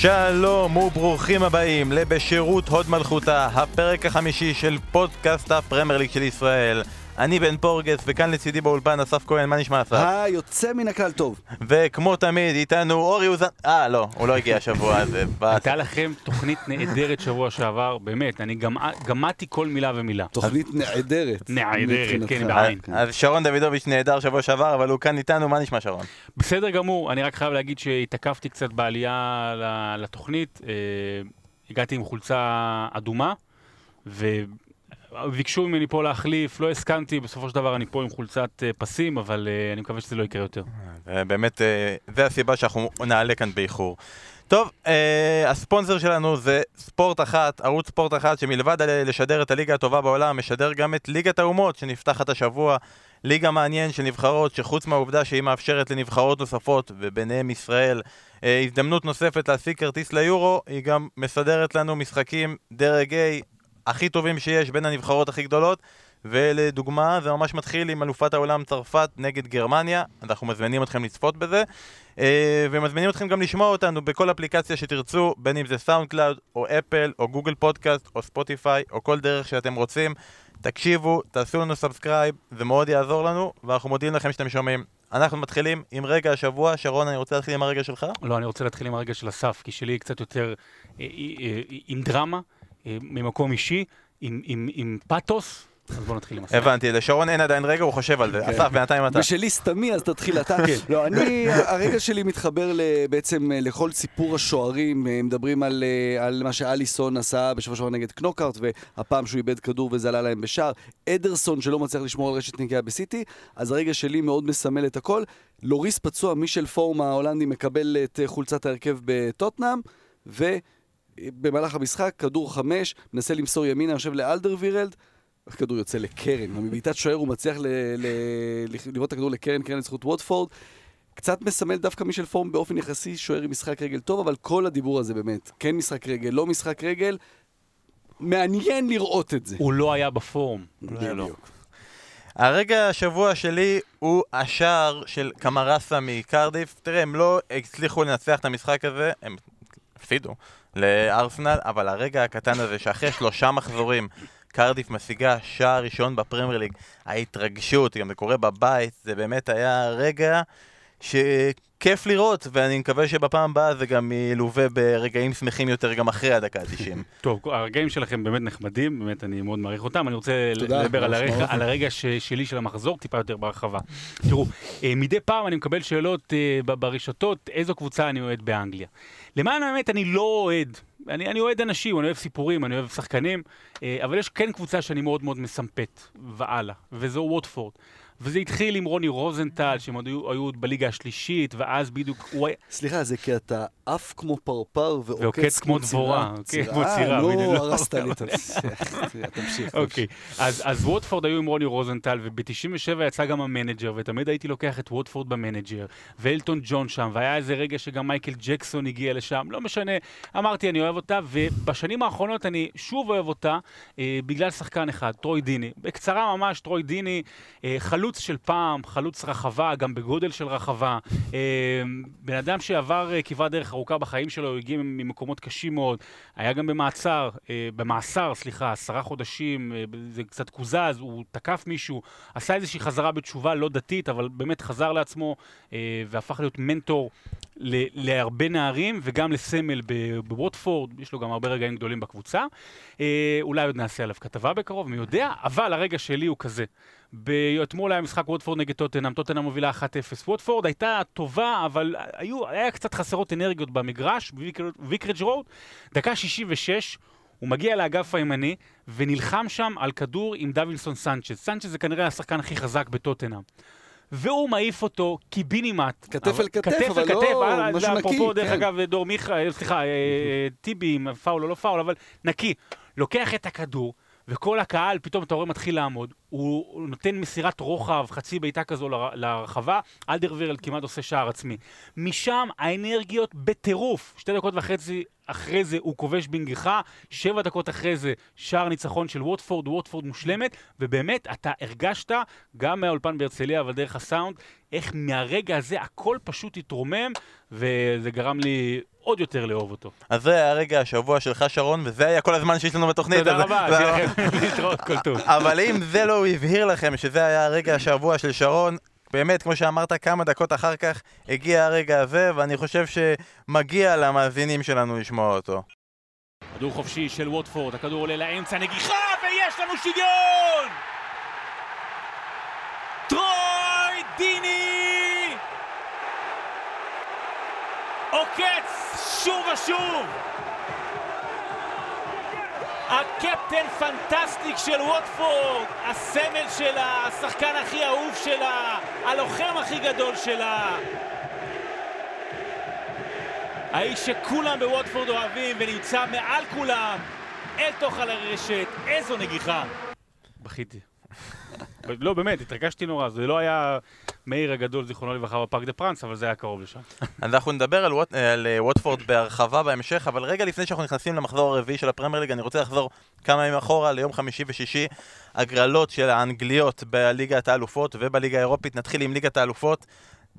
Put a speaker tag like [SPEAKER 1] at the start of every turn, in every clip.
[SPEAKER 1] שלום וברוכים הבאים לבשירות הוד מלכותה, הפרק החמישי של פודקאסט הפרמייר ליג של ישראל. אני בן פורגס, וכאן לצידי באולפן אסף כהן, מה נשמע אסף?
[SPEAKER 2] היוצא מן הכלל טוב.
[SPEAKER 1] וכמו תמיד, איתנו אורי אוזן... אה, לא, הוא לא הגיע השבוע הזה.
[SPEAKER 3] הייתה לכם תוכנית נהדרת שבוע שעבר, באמת, אני גמדתי כל מילה ומילה.
[SPEAKER 2] תוכנית נהדרת.
[SPEAKER 3] נהדרת, כן, בעין.
[SPEAKER 1] אז שרון דוידוביץ' נהדר שבוע שעבר, אבל הוא כאן איתנו, מה נשמע שרון?
[SPEAKER 3] בסדר גמור, אני רק חייב להגיד שהתעכבתי קצת בעלייה לתוכנית, אה, הגעתי עם חולצה אדומה, ו... ביקשו ממני פה להחליף, לא הסכמתי, בסופו של דבר אני פה עם חולצת uh, פסים, אבל uh, אני מקווה שזה לא יקרה יותר.
[SPEAKER 1] באמת, uh, זה הסיבה שאנחנו נעלה כאן באיחור. טוב, הספונסר שלנו זה ספורט אחת, ערוץ ספורט אחת, שמלבד לשדר את הליגה הטובה בעולם, משדר גם את ליגת האומות שנפתחת השבוע. ליגה מעניין של נבחרות, שחוץ מהעובדה שהיא מאפשרת לנבחרות נוספות, וביניהם ישראל, הזדמנות נוספת להשיג כרטיס ליורו, היא גם מסדרת לנו משחקים דרג A, הכי טובים שיש בין הנבחרות הכי גדולות ולדוגמה, זה ממש מתחיל עם אלופת העולם צרפת נגד גרמניה, אנחנו מזמינים אתכם לצפות בזה אה, ומזמינים אתכם גם לשמוע אותנו בכל אפליקציה שתרצו, בין אם זה סאונד קלאוד, או אפל, או גוגל פודקאסט, או ספוטיפיי, או כל דרך שאתם רוצים. תקשיבו, תעשו לנו subscribe, זה מאוד יעזור לנו, ואנחנו מודים לכם שאתם שומעים. אנחנו מתחילים עם רגע השבוע. שרון, אני רוצה להתחיל עם הרגע שלך?
[SPEAKER 3] לא, אני רוצה להתחיל עם הרגע של אסף, כי שלי קצת יותר אה, אה, עם דרמה. אה, ממקום אישי, עם, עם, עם פאתוס. אז בוא נתחיל עם הסרט.
[SPEAKER 1] הבנתי, לשרון אין עדיין רגע, הוא חושב על זה. כן. אסף, בינתיים אתה.
[SPEAKER 2] ושלי סתמי, אז תתחיל אתה. כן. לא, אני, הרגע שלי מתחבר בעצם אה, לכל סיפור השוערים. אה, מדברים על, על מה שאליסון עשה בשבוע שעבר נגד קנוקארט, והפעם שהוא איבד כדור וזה עלה להם בשער. אדרסון שלא מצליח לשמור על רשת נגיעה בסיטי. אז הרגע שלי מאוד מסמל את הכל. לוריס פצוע, מישל פורמה ההולנדי מקבל את חולצת ההרכב בטוטנאם, ו... במהלך המשחק, כדור חמש, מנסה למסור ימינה, יושב לאלדר וירלד, הכדור יוצא לקרן. מבעיטת שוער הוא מצליח לראות את הכדור לקרן, קרן לזכות ווטפורד. קצת מסמל דווקא מישל פורם באופן יחסי שוער עם משחק רגל טוב, אבל כל הדיבור הזה באמת, כן משחק רגל, לא משחק רגל, מעניין לראות את זה.
[SPEAKER 3] הוא לא היה בפורום.
[SPEAKER 2] בדיוק.
[SPEAKER 1] הרגע השבוע שלי הוא השער של קמרסה מקרדיף. תראה, הם לא הצליחו לנצח את המשחק הזה, הם הפסידו. לארסנל, אבל הרגע הקטן הזה שאחרי שלושה מחזורים קרדיף משיגה שער ראשון בפרמייר ליג, ההתרגשות, גם זה קורה בבית, זה באמת היה רגע שכיף לראות, ואני מקווה שבפעם הבאה זה גם ילווה ברגעים שמחים יותר גם אחרי הדקה ה-90.
[SPEAKER 3] טוב, הרגעים שלכם באמת נחמדים, באמת אני מאוד מעריך אותם. אני רוצה לדבר על הרגע, על הרגע ש, שלי של המחזור טיפה יותר בהרחבה. תראו, אה, מדי פעם אני מקבל שאלות אה, ברשתות, איזו קבוצה אני אוהד באנגליה. למען האמת, אני לא אוהד. אני, אני אוהד אנשים, אני אוהב סיפורים, אני אוהב שחקנים, אה, אבל יש כן קבוצה שאני מאוד מאוד מסמפת, והלאה, וזו ווטפורד. וזה התחיל עם רוני רוזנטל, שהם היו, היו בליגה השלישית, ואז בדיוק הוא...
[SPEAKER 2] סליחה, זה כי אתה עף כמו פרפר
[SPEAKER 3] ועוקץ כמו דבורה.
[SPEAKER 2] כן, כמו צירה. נו, הרסת לי את תמשיך.
[SPEAKER 3] אוקיי, אז ווטפורד היו עם רוני רוזנטל, וב-97 יצא גם המנג'ר, ותמיד הייתי לוקח את ווטפורד במנג'ר, ואלטון ג'ון שם, והיה איזה רגע שגם מייקל ג'קסון הגיע לשם, לא משנה, אמרתי, אני אוהב אותה, ובשנים האחרונות אני שוב אוהב אותה, אה, בגלל שחקן אחד, טרוי דיני. בקצרה ממש, טרוי דיני, אה, חלוץ. חלוץ של פעם, חלוץ רחבה, גם בגודל של רחבה. אה, בן אדם שעבר אה, כברת דרך ארוכה בחיים שלו, הגיע ממקומות קשים מאוד. היה גם במעצר, אה, במאסר, סליחה, עשרה חודשים, זה קצת קוזז, הוא תקף מישהו, עשה איזושהי חזרה בתשובה לא דתית, אבל באמת חזר לעצמו והפך להיות מנטור להרבה נערים וגם לסמל בווטפורד, יש לו גם הרבה רגעים גדולים בקבוצה. אולי עוד נעשה עליו כתבה בקרוב, מי יודע, אבל הרגע שלי הוא כזה. אתמול היה משחק ווטפורד נגד טוטנאם, טוטנאם מובילה 1-0. ווטפורד הייתה טובה, אבל היו, היה קצת חסרות אנרגיות במגרש, בוויקרג' רואד. דקה 66, הוא מגיע לאגף הימני, ונלחם שם על כדור עם דווינסון סנצ'ס. סנצ'ס זה כנראה השחקן הכי חזק בטוטנאם. והוא מעיף אותו קיבינימט.
[SPEAKER 2] כתף אל כתף, אבל לא
[SPEAKER 3] אה, משהו נקי. אפרופו, דרך כן. אגב, דור מיכה, סליחה, אה, טיבי, פאול או לא פאול, אבל נקי. לוקח את הכדור, וכל הקהל, פתאום אתה רואה מתחיל לעמוד, הוא נותן מסירת רוחב, חצי בעיטה כזו לרחבה, אלדרווירלד כמעט עושה שער עצמי. משם האנרגיות בטירוף. שתי דקות וחצי אחרי זה הוא כובש בנגיחה, שבע דקות אחרי זה שער ניצחון של ווטפורד, ווטפורד מושלמת, ובאמת אתה הרגשת, גם מהאולפן בהרצליה, אבל דרך הסאונד, איך מהרגע הזה הכל פשוט התרומם, וזה גרם לי עוד יותר לאהוב אותו.
[SPEAKER 1] אז זה היה רגע השבוע שלך, שרון, וזה היה כל הזמן שיש לנו בתוכנית.
[SPEAKER 3] תודה רבה, לכם להתראות כל טוב.
[SPEAKER 1] אבל אם זה לא הבהיר לכם שזה היה הרגע השבוע של שרון, באמת, כמו שאמרת, כמה דקות אחר כך הגיע הרגע הזה, ואני חושב שמגיע למאזינים שלנו לשמוע אותו.
[SPEAKER 3] כדור חופשי של ווטפורד, הכדור עולה לאמצע, נגיחה, ויש לנו שוויון! טרוי דיני! עוקץ שוב ושוב! הקפטן פנטסטיק של ווטפורד, הסמל שלה, השחקן הכי אהוב שלה, הלוחם הכי גדול שלה. האיש שכולם בווטפורד אוהבים ונמצא מעל כולם, אל תוך על הרשת, איזו נגיחה. בכיתי. לא, באמת, התרגשתי נורא, זה לא היה מאיר הגדול, זיכרונו לברכה, בפארק דה פרנס, אבל זה היה קרוב לשם.
[SPEAKER 1] אנחנו נדבר על, ווט, על אה, ווטפורד בהרחבה בהמשך, אבל רגע לפני שאנחנו נכנסים למחזור הרביעי של הפרמייר ליג, אני רוצה לחזור כמה ימים אחורה ליום חמישי ושישי, הגרלות של האנגליות בליגת האלופות ובליגה האירופית. נתחיל עם ליגת האלופות.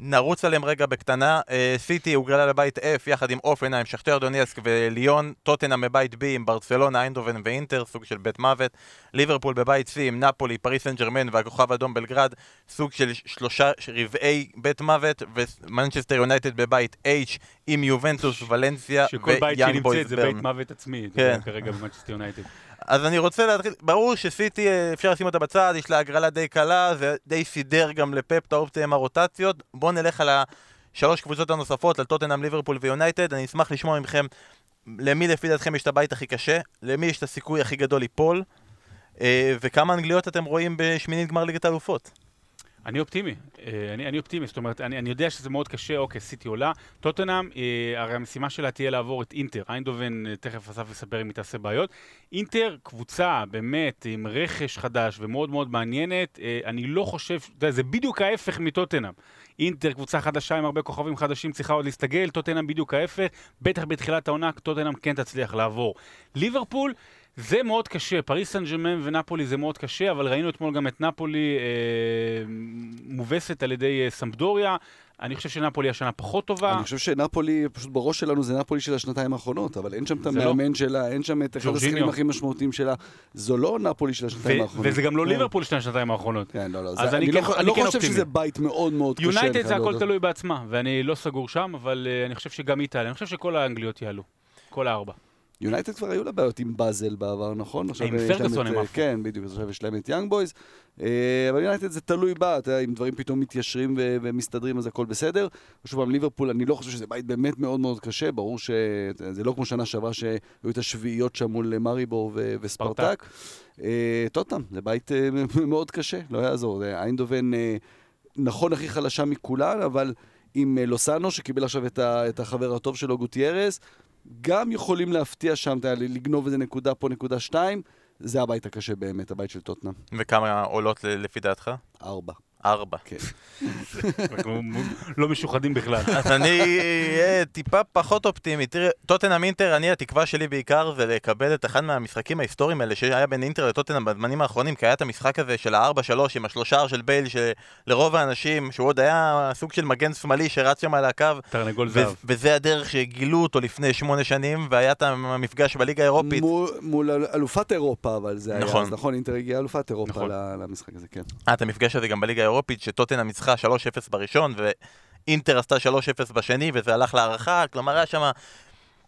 [SPEAKER 1] נרוץ עליהם רגע בקטנה, אה, סיטי הוגרלה לבית F יחד עם הופנהיים, שכטר דונייסק וליון, טוטנאם בבית B עם ברצלונה, איינדובן ואינטר, סוג של בית מוות, ליברפול בבית C עם נפולי, פריס סן ג'רמן והכוכב האדום בלגרד, סוג של שלושה רבעי בית מוות, ומנצ'סטר יונייטד בבית H עם יובנטוס, ולנסיה
[SPEAKER 3] שכל בית
[SPEAKER 1] ויאנג
[SPEAKER 3] שנמצאת
[SPEAKER 1] בויז
[SPEAKER 3] זה בית. מוות עצמי,
[SPEAKER 1] כן.
[SPEAKER 3] כרגע במנצ'סטר יונייטד.
[SPEAKER 1] אז אני רוצה להתחיל, ברור שסיטי אה, אפשר לשים אותה בצד, יש לה הגרלה די קלה, זה די סידר גם לפפ את האופציה עם הרוטציות. בואו נלך על השלוש קבוצות הנוספות, על טוטנאם, ליברפול ויונייטד. אני אשמח לשמוע מכם למי לפי דעתכם יש את הבית הכי קשה, למי יש את הסיכוי הכי גדול ליפול, אה, וכמה אנגליות אתם רואים בשמינית גמר ליגת האלופות.
[SPEAKER 3] אני אופטימי, אה, אני, אני אופטימי, זאת אומרת, אני, אני יודע שזה מאוד קשה, אוקיי, סיטי עולה. טוטנאם, אה, הרי המשימה שלה תהיה לעבור את אינטר. איינדובן, אה, תכף אסף יספר אם היא תעשה בעיות. אינטר, קבוצה באמת עם רכש חדש ומאוד מאוד מעניינת, אה, אני לא חושב, אתה יודע, זה בדיוק ההפך מטוטנאם. אינטר, קבוצה חדשה עם הרבה כוכבים חדשים, צריכה עוד להסתגל, טוטנאם בדיוק ההפך, בטח בתחילת העונה, טוטנאם כן תצליח לעבור. ליברפול, זה מאוד קשה, פריס סן ג'רמן ונפולי זה מאוד קשה, אבל ראינו אתמול גם את נפולי אה, מובסת על ידי אה, סמפדוריה. אני חושב שנפולי השנה פחות טובה.
[SPEAKER 2] אני חושב שנפולי, פשוט בראש שלנו זה נפולי של השנתיים האחרונות, אבל אין שם את
[SPEAKER 3] זה
[SPEAKER 2] המאמן שלה, אין שם את אחד. השחקנים הכי משמעותיים שלה. זו לא נפולי של השנתיים
[SPEAKER 3] ו-
[SPEAKER 2] האחרונות.
[SPEAKER 3] וזה גם לא
[SPEAKER 2] כן.
[SPEAKER 3] ליברפול של השנתיים האחרונות.
[SPEAKER 2] כן, לא, לא.
[SPEAKER 3] אז
[SPEAKER 2] זה-
[SPEAKER 3] אני
[SPEAKER 2] אני
[SPEAKER 3] כן-
[SPEAKER 2] לא-
[SPEAKER 3] אני
[SPEAKER 2] לא
[SPEAKER 3] כן
[SPEAKER 2] חושב. שזה בית מאוד מאוד קשה.
[SPEAKER 3] יונייטד זה הכל
[SPEAKER 2] להודות.
[SPEAKER 3] תלוי בעצמה, ואני לא סגור שם, אבל אה, אני חושב שגם היא תעלה. אני חושב שכל האנגליות יעלו. כל הארבע.
[SPEAKER 2] יונייטד כבר היו לה בעיות עם באזל בעבר, נכון?
[SPEAKER 3] עם פרגוסון
[SPEAKER 2] את,
[SPEAKER 3] הם עפו.
[SPEAKER 2] כן, בדיוק, עכשיו יש להם את יאנג בויז. אה, אבל יונייטד זה תלוי בה, אתה יודע, אם דברים פתאום מתיישרים ומסתדרים אז הכל בסדר. שוב פעם, ליברפול, אני לא חושב שזה בית באמת מאוד מאוד קשה, ברור שזה לא כמו שנה שעברה שהיו את השביעיות שם מול מריבור וספרטק. אה, טוטנאם, זה בית אה, מאוד קשה, לא יעזור. איינדובן נכון הכי חלשה מכולן, אבל עם לוסאנו, שקיבל עכשיו את, ה- את החבר הטוב שלו, גוטיירס, גם יכולים להפתיע שם, אתה יודע, לגנוב איזה נקודה פה, נקודה שתיים. זה הבית הקשה באמת, הבית של טוטנאם.
[SPEAKER 1] וכמה עולות לפי דעתך?
[SPEAKER 2] ארבע.
[SPEAKER 1] ארבע.
[SPEAKER 2] כן.
[SPEAKER 3] לא משוחדים בכלל.
[SPEAKER 1] אז אני אהיה טיפה פחות אופטימי. תראה, טוטנאם אינטר, אני, התקווה שלי בעיקר זה לקבל את אחד מהמשחקים ההיסטוריים האלה שהיה בין אינטר לטוטנאם בזמנים האחרונים, כי היה את המשחק הזה של ה-4-3 עם השלושה של בייל, שלרוב האנשים, שהוא עוד היה סוג של מגן שמאלי שרץ שם על הקו,
[SPEAKER 3] תרנגול זהב.
[SPEAKER 1] וזה הדרך שגילו אותו לפני שמונה שנים, והיה את המפגש בליגה האירופית.
[SPEAKER 2] מול, מול אל- אלופת אירופה, אבל זה היה,
[SPEAKER 1] נכון.
[SPEAKER 2] נכון, אינטר הגיעה אלופת אירופה
[SPEAKER 3] נכון.
[SPEAKER 2] למשחק הזה, כן.
[SPEAKER 1] היה את המפגש הזה גם בליגה האירופית, שטוטנאם ניצחה 3-0 בראשון, ואינטר עשתה 3-0 בשני, וזה הלך להערכה, כלומר היה שם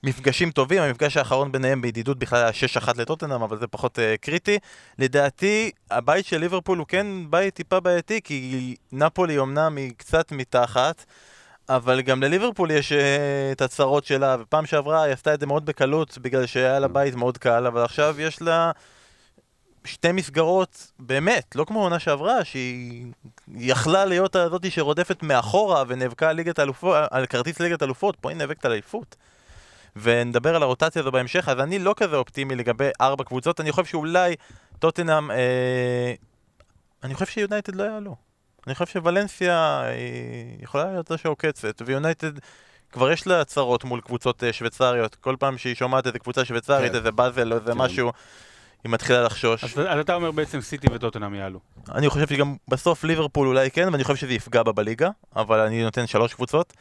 [SPEAKER 1] מפגשים טובים, המפגש האחרון ביניהם בידידות בכלל היה 6-1 לטוטנאם, אבל זה פחות uh, קריטי. לדעתי, הבית של ליברפול הוא כן בית טיפה בעייתי, כי נפולי אמנם היא קצת מתחת, אבל גם לליברפול יש uh, את הצרות שלה, ופעם שעברה היא עשתה את זה מאוד בקלות, בגלל שהיה לה בית מאוד קל, אבל עכשיו יש לה... שתי מסגרות, באמת, לא כמו העונה שעברה, שהיא יכלה להיות הזאתי שרודפת מאחורה ונאבקה על, ליגת האלופות, על כרטיס ליגת אלופות, פה היא נאבקת על אליפות. ונדבר על הרוטציה הזו בהמשך, אז אני לא כזה אופטימי לגבי ארבע קבוצות, אני חושב שאולי טוטנאם, אה, אני חושב שיונייטד לא יעלו. אני חושב שוולנסיה היא יכולה להיות זו שעוקצת, ויונייטד כבר יש לה הצהרות מול קבוצות אה, שוויצריות, כל פעם שהיא שומעת איזה קבוצה שוויצרית,
[SPEAKER 2] כן.
[SPEAKER 1] איזה באזל או איזה
[SPEAKER 2] כן.
[SPEAKER 1] משהו, היא מתחילה לחשוש.
[SPEAKER 3] אז אז אתה אומר בעצם סיטי וטוטנאם יעלו.
[SPEAKER 1] אני חושב שגם בסוף ליברפול אולי כן, ואני חושב שזה יפגע בה בליגה, אבל אני נותן שלוש קבוצות.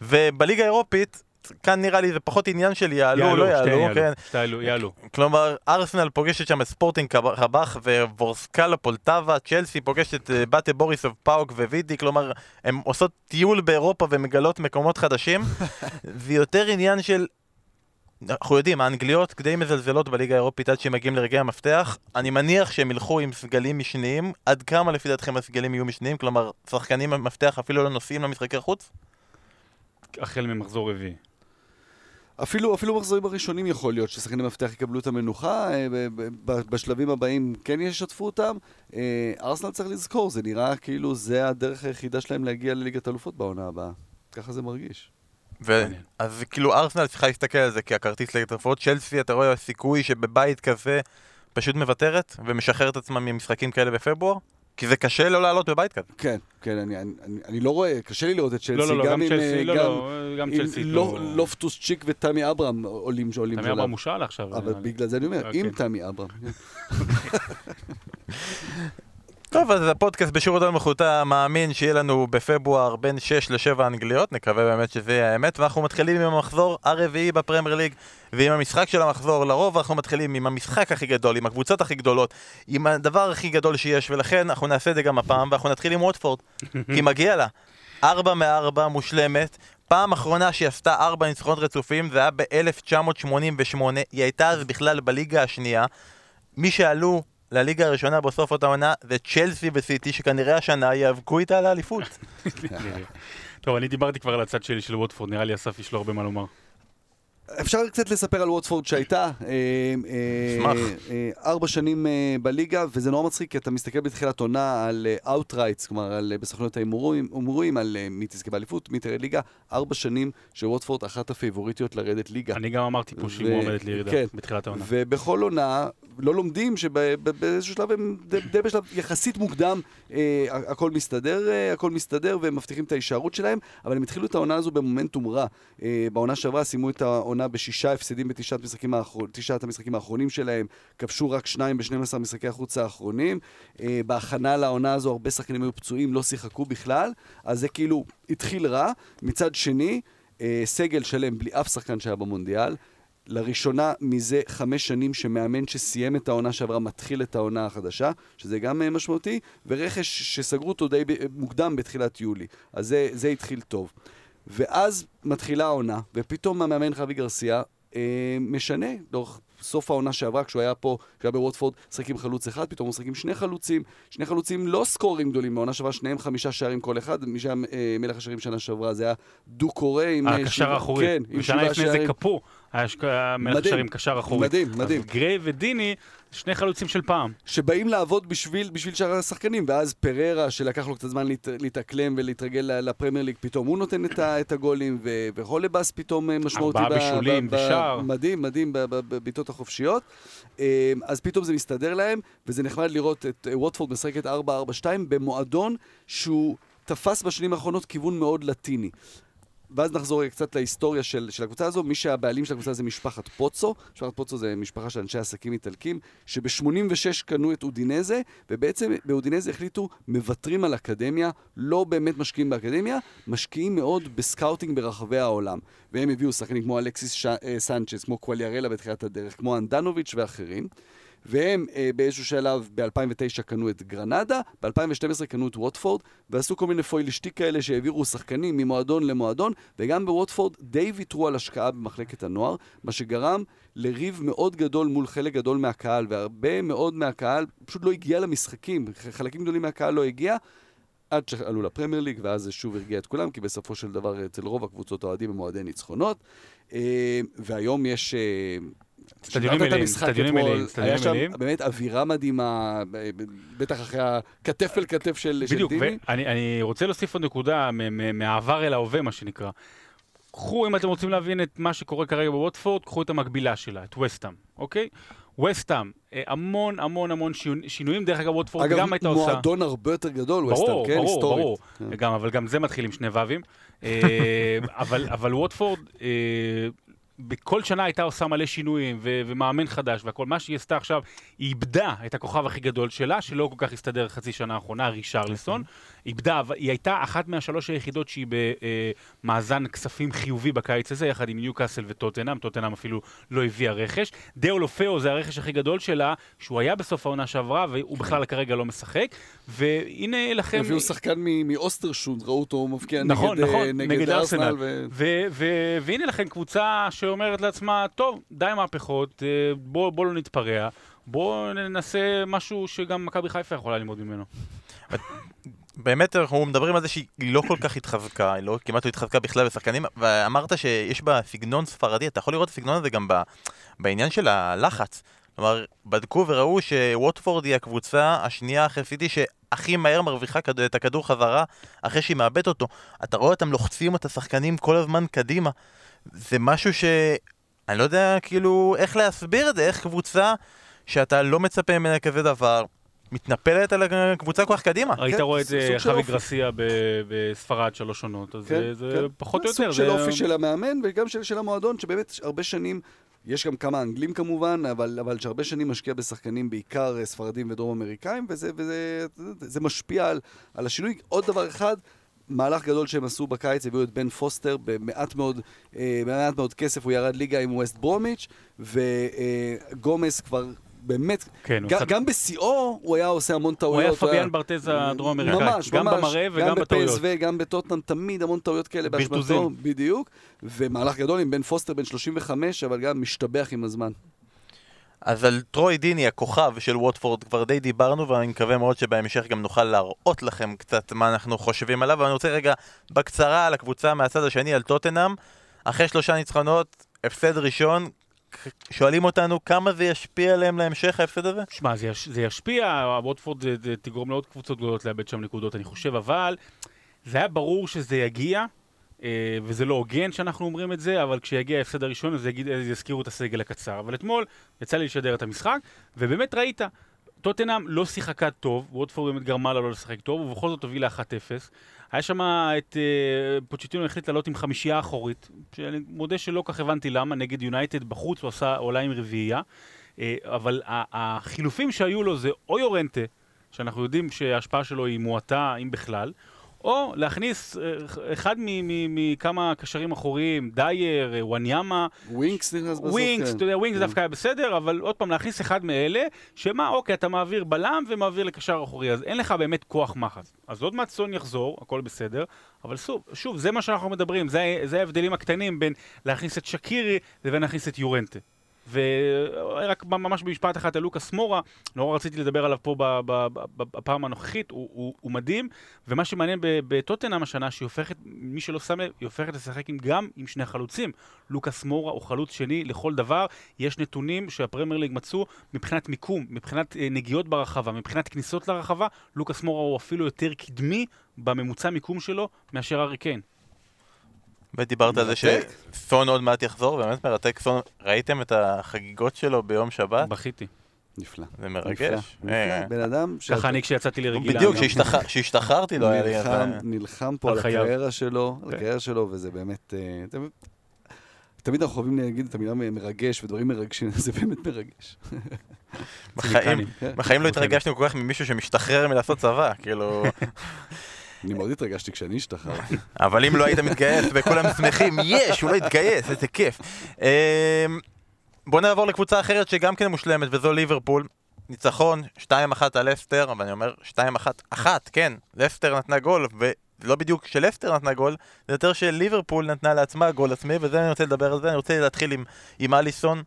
[SPEAKER 1] ובליגה האירופית, כאן נראה לי זה פחות עניין של יעלו, לא
[SPEAKER 3] שתיהן
[SPEAKER 1] יעלו, כן.
[SPEAKER 3] שתיהן יעלו.
[SPEAKER 1] כלומר, ארסנל פוגשת שם את ספורטינג קבח וורסקלה פולטבה, צ'לסי פוגשת את אה, באטה בוריסוב פאוק ווידי, כלומר, הן עושות טיול באירופה ומגלות מקומות חדשים. זה יותר עניין של... אנחנו יודעים, האנגליות די מזלזלות בליגה האירופית עד שהם מגיעים לרגעי המפתח. אני מניח שהם ילכו עם סגלים משניים. עד כמה לפי דעתכם הסגלים יהיו משניים? כלומר, שחקנים מפתח אפילו לא נוסעים למשחקי חוץ?
[SPEAKER 3] החל ממחזור רביעי.
[SPEAKER 2] אפילו, אפילו מחזורים הראשונים יכול להיות ששחקני מפתח יקבלו את המנוחה, אה, בשלבים הבאים כן ישתפו אותם. אה, ארסנל צריך לזכור, זה נראה כאילו זה הדרך היחידה שלהם להגיע לליגת אלופות בעונה הבאה. ככה זה מרגיש.
[SPEAKER 1] ו... אז כאילו ארסנל צריכה להסתכל על זה כהכרטיס לליגת אלופות. צ'לסי, אתה רואה סיכוי שבבית כזה פשוט מוותרת ומשחררת עצמה ממשחקים כאלה בפברואר? כי זה קשה לא לעלות בבית כזה.
[SPEAKER 2] כן, כן, אני, אני, אני, אני לא רואה, קשה לי לראות את צ'לסי.
[SPEAKER 3] לא, לא, לא, גם
[SPEAKER 2] עם,
[SPEAKER 3] צ'לסי, לא,
[SPEAKER 2] גם,
[SPEAKER 3] לא, גם צ'לסי.
[SPEAKER 2] לא,
[SPEAKER 3] לא-
[SPEAKER 2] לופטוס צ'יק ותמי אברהם עולים שעולים
[SPEAKER 3] תמי. אברהם מושל עכשיו.
[SPEAKER 2] אבל
[SPEAKER 3] אה,
[SPEAKER 2] בגלל זה אני אומר,
[SPEAKER 3] אוקיי.
[SPEAKER 2] עם תמי אברהם.
[SPEAKER 1] טוב, אז הפודקאסט בשירות המחותה מאמין שיהיה לנו בפברואר בין 6 ל-7 אנגליות, נקווה באמת שזה יהיה האמת, ואנחנו מתחילים עם המחזור הרביעי בפרמייר ליג, ועם המשחק של המחזור, לרוב אנחנו מתחילים עם המשחק הכי גדול, עם הקבוצות הכי גדולות, עם הדבר הכי גדול שיש, ולכן אנחנו נעשה את זה גם הפעם, ואנחנו נתחיל עם ווטפורד, כי מגיע לה. 4 מ-4 מושלמת, פעם אחרונה שהיא עשתה 4 ניצחונות רצופים, זה היה ב-1988, היא הייתה אז בכלל בליגה השנייה. מי שעלו לליגה הראשונה בסוף אותה עונה זה צ'לסי וסיטי שכנראה השנה יאבקו איתה על האליפות.
[SPEAKER 3] טוב, אני דיברתי כבר על הצד שלי של ווטפורד, נראה לי אסף יש לו הרבה מה לומר.
[SPEAKER 2] אפשר קצת לספר על ווטפורד שהייתה. אה, אה,
[SPEAKER 1] אשמח.
[SPEAKER 2] אה, ארבע שנים אה, בליגה, וזה נורא מצחיק, כי אתה מסתכל בתחילת עונה על outrights, כלומר על, אה, בסוכנויות ההימורים, הימורים על אה, מי תזכה באליפות, מי תרד ליגה. ארבע שנים שווטפורד אחת הפייבוריטיות לרדת ליגה.
[SPEAKER 3] אני גם אמרתי פה שהיא מועמדת לירידה
[SPEAKER 2] כן.
[SPEAKER 3] בתחילת העונה.
[SPEAKER 2] ובכל עונה, לא לומדים שבאיזשהו שלב הם די, בשלב יחסית מוקדם, אה, הכל מסתדר, אה, הכל מסתדר, והם מבטיחים את ההישארות שלהם, אבל הם התחילו את העונה הזו במומנטום רע. אה, בעונה שעברה סיימו את העונה בשישה הפסדים בתשעת המשחקים, תשעת המשחקים האחרונים שלהם, כבשו רק שניים ב-12 משחקי החוץ האחרונים. אה, בהכנה לעונה הזו הרבה שחקנים היו פצועים, לא שיחקו בכלל, אז זה כאילו התחיל רע. מצד שני, אה, סגל שלם בלי אף שחקן שהיה במונדיאל. לראשונה מזה חמש שנים שמאמן שסיים את העונה שעברה מתחיל את העונה החדשה, שזה גם אה, משמעותי, ורכש שסגרו אותו די מוקדם בתחילת יולי. אז זה, זה התחיל טוב. ואז מתחילה העונה, ופתאום המאמן חווי גרסיה אה, משנה, לאורך סוף העונה שעברה, כשהוא היה פה, כשהוא היה בווטפורד, משחק עם חלוץ אחד, פתאום הוא משחק עם שני חלוצים, שני חלוצים לא סקורים גדולים, בעונה שעברה שניהם חמישה שערים כל אחד, מי שהיה אה, מלך השערים שנה שעברה זה היה דו קורא עם... אה,
[SPEAKER 3] הקשר
[SPEAKER 2] שבעה-
[SPEAKER 3] האחורי.
[SPEAKER 2] כן, עם שבעה
[SPEAKER 3] לפני זה
[SPEAKER 2] שערים.
[SPEAKER 3] היה מלך
[SPEAKER 2] מדהים.
[SPEAKER 3] שערים קשר אחורי.
[SPEAKER 2] מדהים, מדהים.
[SPEAKER 3] אז גריי ודיני, שני חלוצים של פעם.
[SPEAKER 2] שבאים לעבוד בשביל, בשביל שאר השחקנים, ואז פררה, שלקח לו קצת זמן להת, להתאקלם ולהתרגל לפרמייר ליג, פתאום הוא נותן את, ה, את הגולים, ו, והולבס פתאום אה, משמעותי.
[SPEAKER 3] ארבעה בישולים ושער.
[SPEAKER 2] מדהים, מדהים, בבעיטות החופשיות. אה, אז פתאום זה מסתדר להם, וזה נחמד לראות את אה, ווטפורד משחקת 4-4-2 במועדון שהוא תפס בשנים האחרונות כיוון מאוד לטיני. ואז נחזור קצת להיסטוריה של, של הקבוצה הזו. מי שהבעלים של הקבוצה זה משפחת פוצו. משפחת פוצו זה משפחה של אנשי עסקים איטלקים, שב-86 קנו את אודינזה, ובעצם באודינזה החליטו, מוותרים על אקדמיה, לא באמת משקיעים באקדמיה, משקיעים מאוד בסקאוטינג ברחבי העולם. והם הביאו שחקנים כמו אלכסיס ש... אה, סנצ'ס, כמו קואליארלה בתחילת הדרך, כמו הנדנוביץ' ואחרים. והם אה, באיזשהו שלב ב-2009 קנו את גרנדה, ב-2012 קנו את ווטפורד, ועשו כל מיני פוילישטיק כאלה שהעבירו שחקנים ממועדון למועדון, וגם בווטפורד די ויתרו על השקעה במחלקת הנוער, מה שגרם לריב מאוד גדול מול חלק גדול מהקהל, והרבה מאוד מהקהל פשוט לא הגיע למשחקים, חלקים גדולים מהקהל לא הגיע. עד שעלו לפרמייר ליג, ואז זה שוב הרגיע את כולם, כי בסופו של דבר אצל רוב הקבוצות האוהדים הם אוהדי ניצחונות. אה, והיום יש... אה,
[SPEAKER 3] אצטדיונים מלאים, אצטדיונים מלאים,
[SPEAKER 2] היה שם. באמת אווירה מדהימה, ב- בטח אחרי הכתף אל כתף של של
[SPEAKER 3] בדיוק,
[SPEAKER 2] דיני.
[SPEAKER 3] ואני אני רוצה להוסיף עוד נקודה מהעבר אל ההווה, מה שנקרא. קחו, אם אתם רוצים להבין את מה שקורה כרגע בווטפורד, קחו את המקבילה שלה, את וסטאם, אוקיי? וסטאם, אה, המון המון המון שינויים, דרך אגב ווטפורד
[SPEAKER 2] אגב,
[SPEAKER 3] גם הייתה עושה.
[SPEAKER 2] מועדון הרבה יותר גדול,
[SPEAKER 3] ברור,
[SPEAKER 2] ווסטהאם, כן,
[SPEAKER 3] ברור,
[SPEAKER 2] היסטורית.
[SPEAKER 3] ברור.
[SPEAKER 2] כן.
[SPEAKER 3] גם, אבל גם זה מתחיל עם שני ווים. אה, אבל, אבל ווטפורד, אה, בכל שנה הייתה עושה מלא שינויים ו- ומאמן חדש והכל. מה שהיא עשתה עכשיו, היא איבדה את הכוכב הכי גדול שלה, שלא כל כך הסתדר חצי שנה האחרונה, רישרליסון. איבדה, היא הייתה אחת מהשלוש היחידות שהיא במאזן כספים חיובי בקיץ הזה, יחד עם ניוקאסל וטוטנאם, טוטנאם אפילו לא הביאה רכש. דאולופאו זה הרכש הכי גדול שלה, שהוא היה בסוף העונה שעברה, והוא בכלל כרגע לא משחק. והנה לכם...
[SPEAKER 2] הביאו שחקן מאוסטרשונד, ראו אותו מבקיע
[SPEAKER 3] נכון,
[SPEAKER 2] נגד,
[SPEAKER 3] נכון,
[SPEAKER 2] אה,
[SPEAKER 3] נגד
[SPEAKER 2] נגד
[SPEAKER 3] ארסנל.
[SPEAKER 2] ארסנל. ו-
[SPEAKER 3] ו- ו- והנה לכם קבוצה שאומרת לעצמה, טוב, די מהפכות, אה, בוא, בוא לא נתפרע, בוא ננסה משהו שגם מכבי חיפה יכולה ללמוד ממנו.
[SPEAKER 1] באמת אנחנו מדברים על זה שהיא לא כל כך התחזקה, היא לא, כמעט לא התחזקה בכלל בשחקנים, ואמרת שיש בה סגנון ספרדי, אתה יכול לראות את הסגנון הזה גם ב, בעניין של הלחץ. כלומר, בדקו וראו שווטפורד היא הקבוצה השנייה אחרי סיטי שהכי מהר מרוויחה את הכדור חזרה אחרי שהיא מאבדת אותו. אתה רואה אותם לוחצים את השחקנים כל הזמן קדימה. זה משהו ש... אני לא יודע כאילו איך להסביר את זה, איך קבוצה שאתה לא מצפה ממנה כזה דבר, מתנפלת על הקבוצה כל כך קדימה.
[SPEAKER 3] היית רואה את
[SPEAKER 2] של
[SPEAKER 3] חווי. גרסיה ב- בספרד שלוש עונות, אז
[SPEAKER 2] כן,
[SPEAKER 3] זה- זה
[SPEAKER 2] כן.
[SPEAKER 3] פחות או יותר.
[SPEAKER 2] סוג של
[SPEAKER 3] זה-
[SPEAKER 2] אופי של המאמן וגם של, של המועדון, שבאמת הרבה שנים, יש גם כמה אנגלים כמובן, אבל, אבל שהרבה שנים משקיע בשחקנים בעיקר אה, ספרדים ודרום אמריקאים, וזה, וזה זה משפיע על, על השינוי. עוד דבר אחד, מהלך גדול שהם עשו בקיץ, הביאו את בן פוסטר במעט מאוד, אה, במעט מאוד כסף, הוא ירד ליגה עם ווסט ברומיץ', וגומס כבר... באמת,
[SPEAKER 3] כן, הוא
[SPEAKER 2] גם, גם בשיאו הוא היה עושה המון
[SPEAKER 3] הוא
[SPEAKER 2] טעויות.
[SPEAKER 3] היה פביאן ברטז הדרום אמריקאי.
[SPEAKER 2] ממש,
[SPEAKER 3] גם
[SPEAKER 2] ממש.
[SPEAKER 3] במראה וגם
[SPEAKER 2] גם
[SPEAKER 3] בטעויות.
[SPEAKER 2] בפסו, גם בטוטנאם, תמיד המון טעויות כאלה באשמתו. בדיוק. ומהלך גדול עם בן פוסטר, בן 35, אבל גם משתבח עם הזמן.
[SPEAKER 1] אז על טרוי דיני, הכוכב של ווטפורד, כבר די דיברנו, ואני מקווה מאוד שבהמשך גם נוכל להראות לכם קצת מה אנחנו חושבים עליו, ואני רוצה רגע בקצרה על הקבוצה מהצד השני, על טוטנאם. אחרי שלושה ניצחונות, הפסד ראשון, שואלים אותנו כמה זה ישפיע עליהם להמשך ההפסד הזה?
[SPEAKER 3] שמע, זה, יש, זה ישפיע, ווטפורד תגרום לעוד קבוצות גדולות לאבד שם נקודות, אני חושב, אבל זה היה ברור שזה יגיע, וזה לא הוגן שאנחנו אומרים את זה, אבל כשיגיע ההפסד הראשון אז יזכירו את הסגל הקצר. אבל אתמול יצא לי לשדר את המשחק, ובאמת ראית, טוטנאם לא שיחקה טוב, ווטפורד באמת גרמה לה לא לשחק טוב, ובכל זאת הובילה 1-0. היה שם את אה, פוצ'טינו החליט לעלות עם חמישייה אחורית, שאני מודה שלא כך הבנתי למה, נגד יונייטד בחוץ הוא עשה עולה עם רביעייה. אה, אבל החילופים שהיו לו זה או יורנטה, שאנחנו יודעים שההשפעה שלו היא מועטה, אם בכלל, או להכניס אה, אחד מכמה קשרים אחוריים, דייר, אה, וואניאמה,
[SPEAKER 2] ווינקס נכנס בסוף,
[SPEAKER 3] ווינקס,
[SPEAKER 2] כן.
[SPEAKER 3] אתה יודע, ווינקס
[SPEAKER 2] כן.
[SPEAKER 3] דווקא היה בסדר, אבל עוד פעם, להכניס אחד מאלה, שמה, אוקיי, אתה מעביר בלם ומעביר לקשר אחורי, אז אין לך באמת כוח מחץ. אז עוד מעט סון יחזור, הכל בסדר, אבל שוב, שוב, זה מה שאנחנו מדברים, זה, זה ההבדלים הקטנים בין להכניס את שקירי לבין להכניס את יורנטה. ורק ממש במשפט אחד על לוקאס מורה, נורא רציתי לדבר עליו פה בפעם הנוכחית, הוא, הוא, הוא מדהים, ומה שמעניין בטוטנאם השנה, שהיא הופכת, מי שלא שם לב, היא הופכת לשחק עם, גם עם שני חלוצים. לוקאס מורה הוא חלוץ שני לכל דבר, יש נתונים שהפרמייר ליג מצאו מבחינת מיקום, מבחינת אה, נגיעות ברחבה, מבחינת כניסות לרחבה, לוקאס מורה הוא אפילו יותר קדמי בממוצע מיקום שלו מאשר ארי קיין.
[SPEAKER 1] ודיברת על זה. שסון עוד מעט יחזור, באמת מרתק סון. ראיתם את החגיגות שלו ביום שבת?
[SPEAKER 3] בכיתי.
[SPEAKER 2] נפלא.
[SPEAKER 1] זה מרגש.
[SPEAKER 2] נפלא.
[SPEAKER 1] אה,
[SPEAKER 2] בן אדם.
[SPEAKER 3] ככה אני כשיצאתי לרגילה.
[SPEAKER 1] בדיוק, כשהשתחררתי לא היה לי...
[SPEAKER 2] נלחם, פה
[SPEAKER 3] על.
[SPEAKER 2] הקריירה שלו, על
[SPEAKER 3] כן.
[SPEAKER 2] הקריירה שלו, וזה באמת... אה, תמיד- אנחנו אוהבים להגיד את המילה מרגש ודברים מרגשים, זה באמת מרגש. כן.
[SPEAKER 1] בחיים לא התרגשנו כל כך ממישהו שמשתחרר מלעשות צבא, כאילו...
[SPEAKER 2] אני מאוד התרגשתי כשאני השתחררתי.
[SPEAKER 1] אבל אם לא היית מתגייס וכולם שמחים, יש, הוא לא התגייס, איזה כיף. אמ, בוא נעבור לקבוצה אחרת שגם כן מושלמת, וזו ליברפול. ניצחון, 2-1 על לסטר, אבל אני אומר 2-1, אחת, כן, לסטר נתנה גול, ולא בדיוק שלסטר נתנה גול, זה יותר שליברפול נתנה לעצמה גול עצמי, וזה אני רוצה לדבר על זה, אני רוצה להתחיל עם, עם אליסון.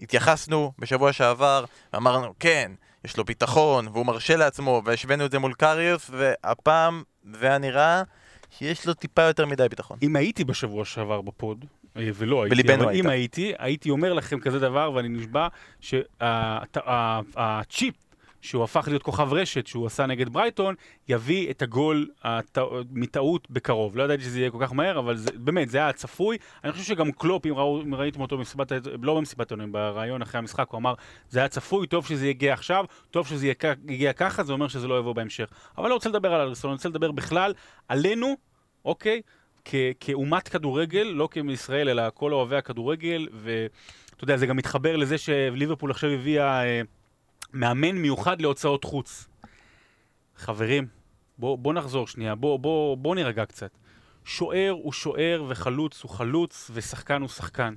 [SPEAKER 1] התייחסנו בשבוע שעבר, ואמרנו, כן, יש לו ביטחון, והוא מרשה לעצמו, והשווינו את זה מול קריוס, והפעם זה היה נראה שיש לו טיפה יותר מדי ביטחון.
[SPEAKER 3] אם הייתי בשבוע שעבר בפוד, אה, ולא הייתי, אבל
[SPEAKER 1] היית.
[SPEAKER 3] אם הייתי, הייתי אומר לכם כזה דבר, ואני נשבע שהצ'יפ שהוא הפך להיות כוכב רשת שהוא עשה נגד ברייטון, יביא את הגול הט... מטעות בקרוב. לא ידעתי שזה יהיה כל כך מהר, אבל זה, באמת, זה היה צפוי. אני חושב שגם קלופ, אם, ראו, אם ראיתם אותו במסיבת, לא במסיבת העיתונאים, בריאיון אחרי המשחק, הוא אמר, זה היה צפוי, טוב שזה יגיע עכשיו, טוב שזה יגיע ככה, זה אומר שזה לא יבוא בהמשך. אבל לא רוצה לדבר על אריסון, אני רוצה לדבר בכלל עלינו, אוקיי? כ- כאומת כדורגל, לא כמישראל, אלא כל אוהבי הכדורגל, ואתה יודע, זה גם מתחבר לזה שליברפול עכשיו הביאה אה, מאמן מיוחד להוצאות חוץ. חברים, בואו בוא נחזור שנייה, בואו בוא, בוא נירגע קצת. שוער הוא שוער וחלוץ הוא חלוץ ושחקן הוא שחקן.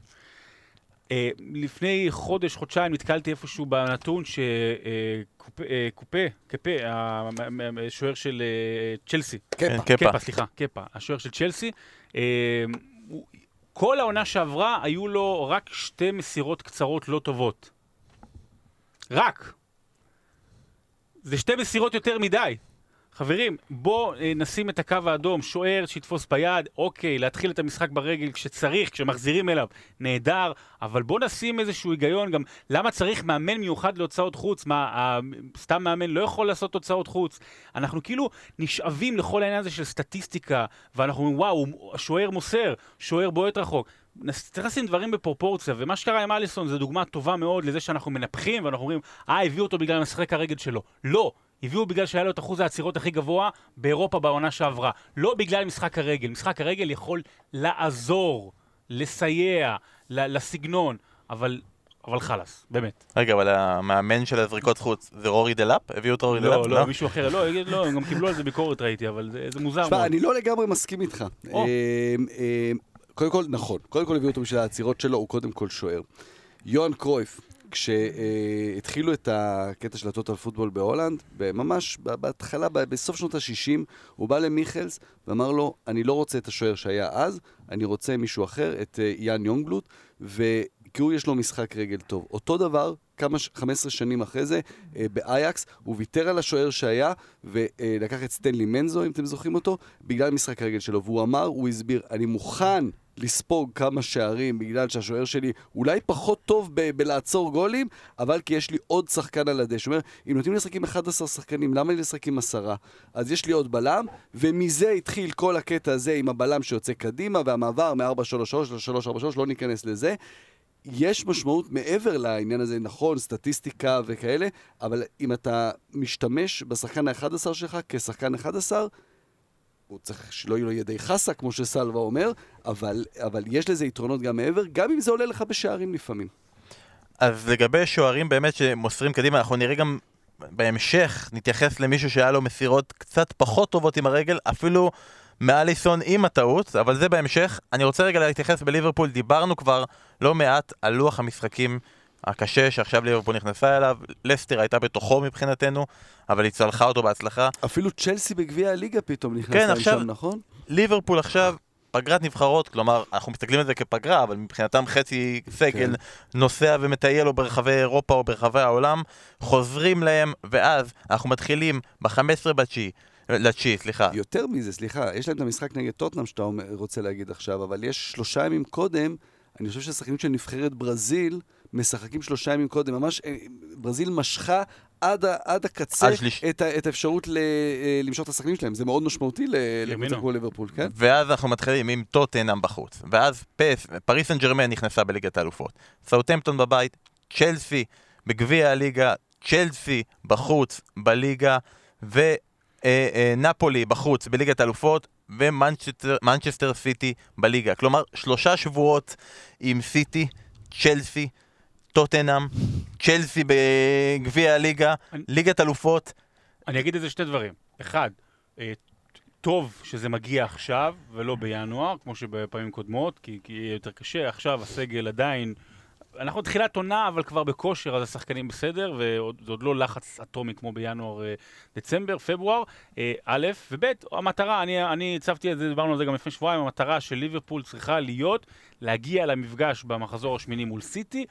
[SPEAKER 3] Uh, לפני חודש, חודשיים, נתקלתי איפשהו בנתון שקופה, uh, קופה, קפה, השוער של uh, צ'לסי.
[SPEAKER 2] קפה.
[SPEAKER 1] קפה.
[SPEAKER 3] סליחה, קפה, השוער של צ'לסי. Uh, כל העונה שעברה, היו לו רק שתי מסירות קצרות לא טובות. רק. זה שתי מסירות יותר מדי. חברים, בואו אה, נשים את הקו האדום, שוער שיתפוס ביד, אוקיי, להתחיל את המשחק ברגל כשצריך, כשמחזירים אליו, נהדר, אבל בואו נשים איזשהו היגיון גם, למה צריך מאמן מיוחד להוצאות חוץ? מה, סתם מאמן לא יכול לעשות הוצאות חוץ? אנחנו כאילו נשאבים לכל העניין הזה של סטטיסטיקה, ואנחנו אומרים, וואו, השוער מוסר, שוער בועט רחוק. צריך לשים דברים בפרופורציה, ומה שקרה עם אליסון זה דוגמה טובה מאוד לזה שאנחנו מנפחים, ואנחנו אומרים, אה, הביאו אותו בגלל משחק הרגל שלו. לא, הביאו בגלל שהיה לו את אחוז העצירות הכי גבוה באירופה בעונה שעברה. לא בגלל משחק הרגל. משחק הרגל יכול לעזור, לסייע, לסגנון, אבל, אבל חלאס, באמת.
[SPEAKER 1] רגע, אבל המאמן של הזריקות חוץ זה רורי דלאפ? הביאו את רורי דלאפ?
[SPEAKER 3] לא, לא, מישהו אחר, לא, לא, הם גם קיבלו על זה ביקורת ראיתי, אבל זה, מוזר
[SPEAKER 2] תשמע,
[SPEAKER 3] מאוד.
[SPEAKER 2] אני לא לגמרי מסכים איתך. אה, אה, קודם כל, נכון. קודם כל הביאו אותו בשביל העצירות שלו, הוא קודם כל שוער. יוהאן קרויף, כשהתחילו את הקטע של ה total football בהולנד, ממש בהתחלה, בסוף שנות ה-60, הוא בא למיכלס ואמר לו, אני לא רוצה את השוער שהיה אז, אני רוצה מישהו אחר, את אה, יאן יונגבלוט, כי הוא יש לו משחק רגל טוב. אותו דבר, כמה, ש- 15 שנים אחרי זה, אה, באייקס, הוא ויתר על השוער שהיה, ולקח את סטנלי מנזו, אם אתם זוכרים אותו, בגלל משחק הרגל שלו. והוא אמר, הוא הסביר, אני מוכן לספוג כמה שערים בגלל שהשוער שלי אולי פחות טוב ב- בלעצור גולים, אבל כי יש לי עוד שחקן על הדשא. הוא אומר, אם נותנים לי לשחק עם 11 שחקנים, למה לי לשחק עם עשרה? אז יש לי עוד בלם, ומזה התחיל כל הקטע הזה עם הבלם שיוצא קדימה, והמעבר מ-4-3-3 ל-3-4-3, לא ניכנס לזה. יש משמעות מעבר לעניין הזה, נכון, סטטיסטיקה וכאלה, אבל אם אתה משתמש בשחקן ה-11 שלך כשחקן 11, הוא צריך שלא יהיו לו ידי חסה, כמו שסלווה אומר, אבל, אבל יש לזה יתרונות גם מעבר, גם אם זה עולה לך בשערים לפעמים.
[SPEAKER 1] אז לגבי שוערים באמת שמוסרים קדימה, אנחנו נראה גם בהמשך, נתייחס למישהו שהיה לו מסירות קצת פחות טובות עם הרגל, אפילו מאליסון עם הטעות, אבל זה בהמשך. אני רוצה רגע להתייחס בליברפול, דיברנו כבר לא מעט על לוח המשחקים הקשה שעכשיו ליברפול נכנסה אליו, לסטר הייתה בתוכו מבחינתנו, אבל היא צלחה אותו בהצלחה.
[SPEAKER 2] אפילו צ'לסי בגביע הליגה פתאום נכנס
[SPEAKER 1] כן, עכשיו-
[SPEAKER 2] שם, נכון?
[SPEAKER 1] ליברפול עכשיו, פגרת נבחרות, כלומר, אנחנו מסתכלים על זה כפגרה, אבל מבחינתם חצי סגל נוסע ומטייל או ברחבי אירופה או ברחבי העולם, חוזרים להם, ואז אנחנו מתחילים ב-15 בתשיעי, לתשיעי, סליחה.
[SPEAKER 2] יותר מזה, סליחה, יש להם את המשחק נגד טוטנאם שאתה רוצה להגיד עכשיו, אבל יש שלושה ימים קודם, אני חושב שהשחקנים של נבחרת ברזיל משחקים שלושה ימים קודם, ממש אה, ברזיל משכה עד, ה- עד הקצה
[SPEAKER 1] עד שליש-
[SPEAKER 2] את, ה- את האפשרות ל, אה, למשוך את השחקנים שלהם, זה מאוד משמעותי ל- לקבוצה. כמו ליברפול, כן?
[SPEAKER 1] ואז אנחנו מתחילים עם טוטנאם בחוץ, ואז פס, פריס סן ג'רמן נכנסה בליגת האלופות, סאוטמפטון בבית, צ'לסי בגביע הליגה, צ'לסי בחוץ בליגה, ונפולי בחוץ בליגת האלופות, ומנצ'סטר סיטי בליגה. כלומר, שלושה שבועות עם סיטי, צ'לסי, טוטנאם, צ'לסי בגביע הליגה,
[SPEAKER 3] אני-
[SPEAKER 1] ליגת אלופות,
[SPEAKER 3] אני אגיד איזה שתי דברים. אחד, אה, טוב שזה מגיע עכשיו ולא בינואר, כמו שבפעמים קודמות, כי, כי יהיה יותר קשה. עכשיו הסגל עדיין... אנחנו תחילת עונה, אבל כבר בכושר, אז השחקנים בסדר, וזה עוד לא לחץ אטומי כמו בינואר, אה, דצמבר, פברואר, אה, א', וב', המטרה, אני, אני הצבתי את זה, דיברנו על זה גם לפני שבועיים, המטרה של ליברפול צריכה להיות להגיע למפגש במחזור השמיני מול סיטי,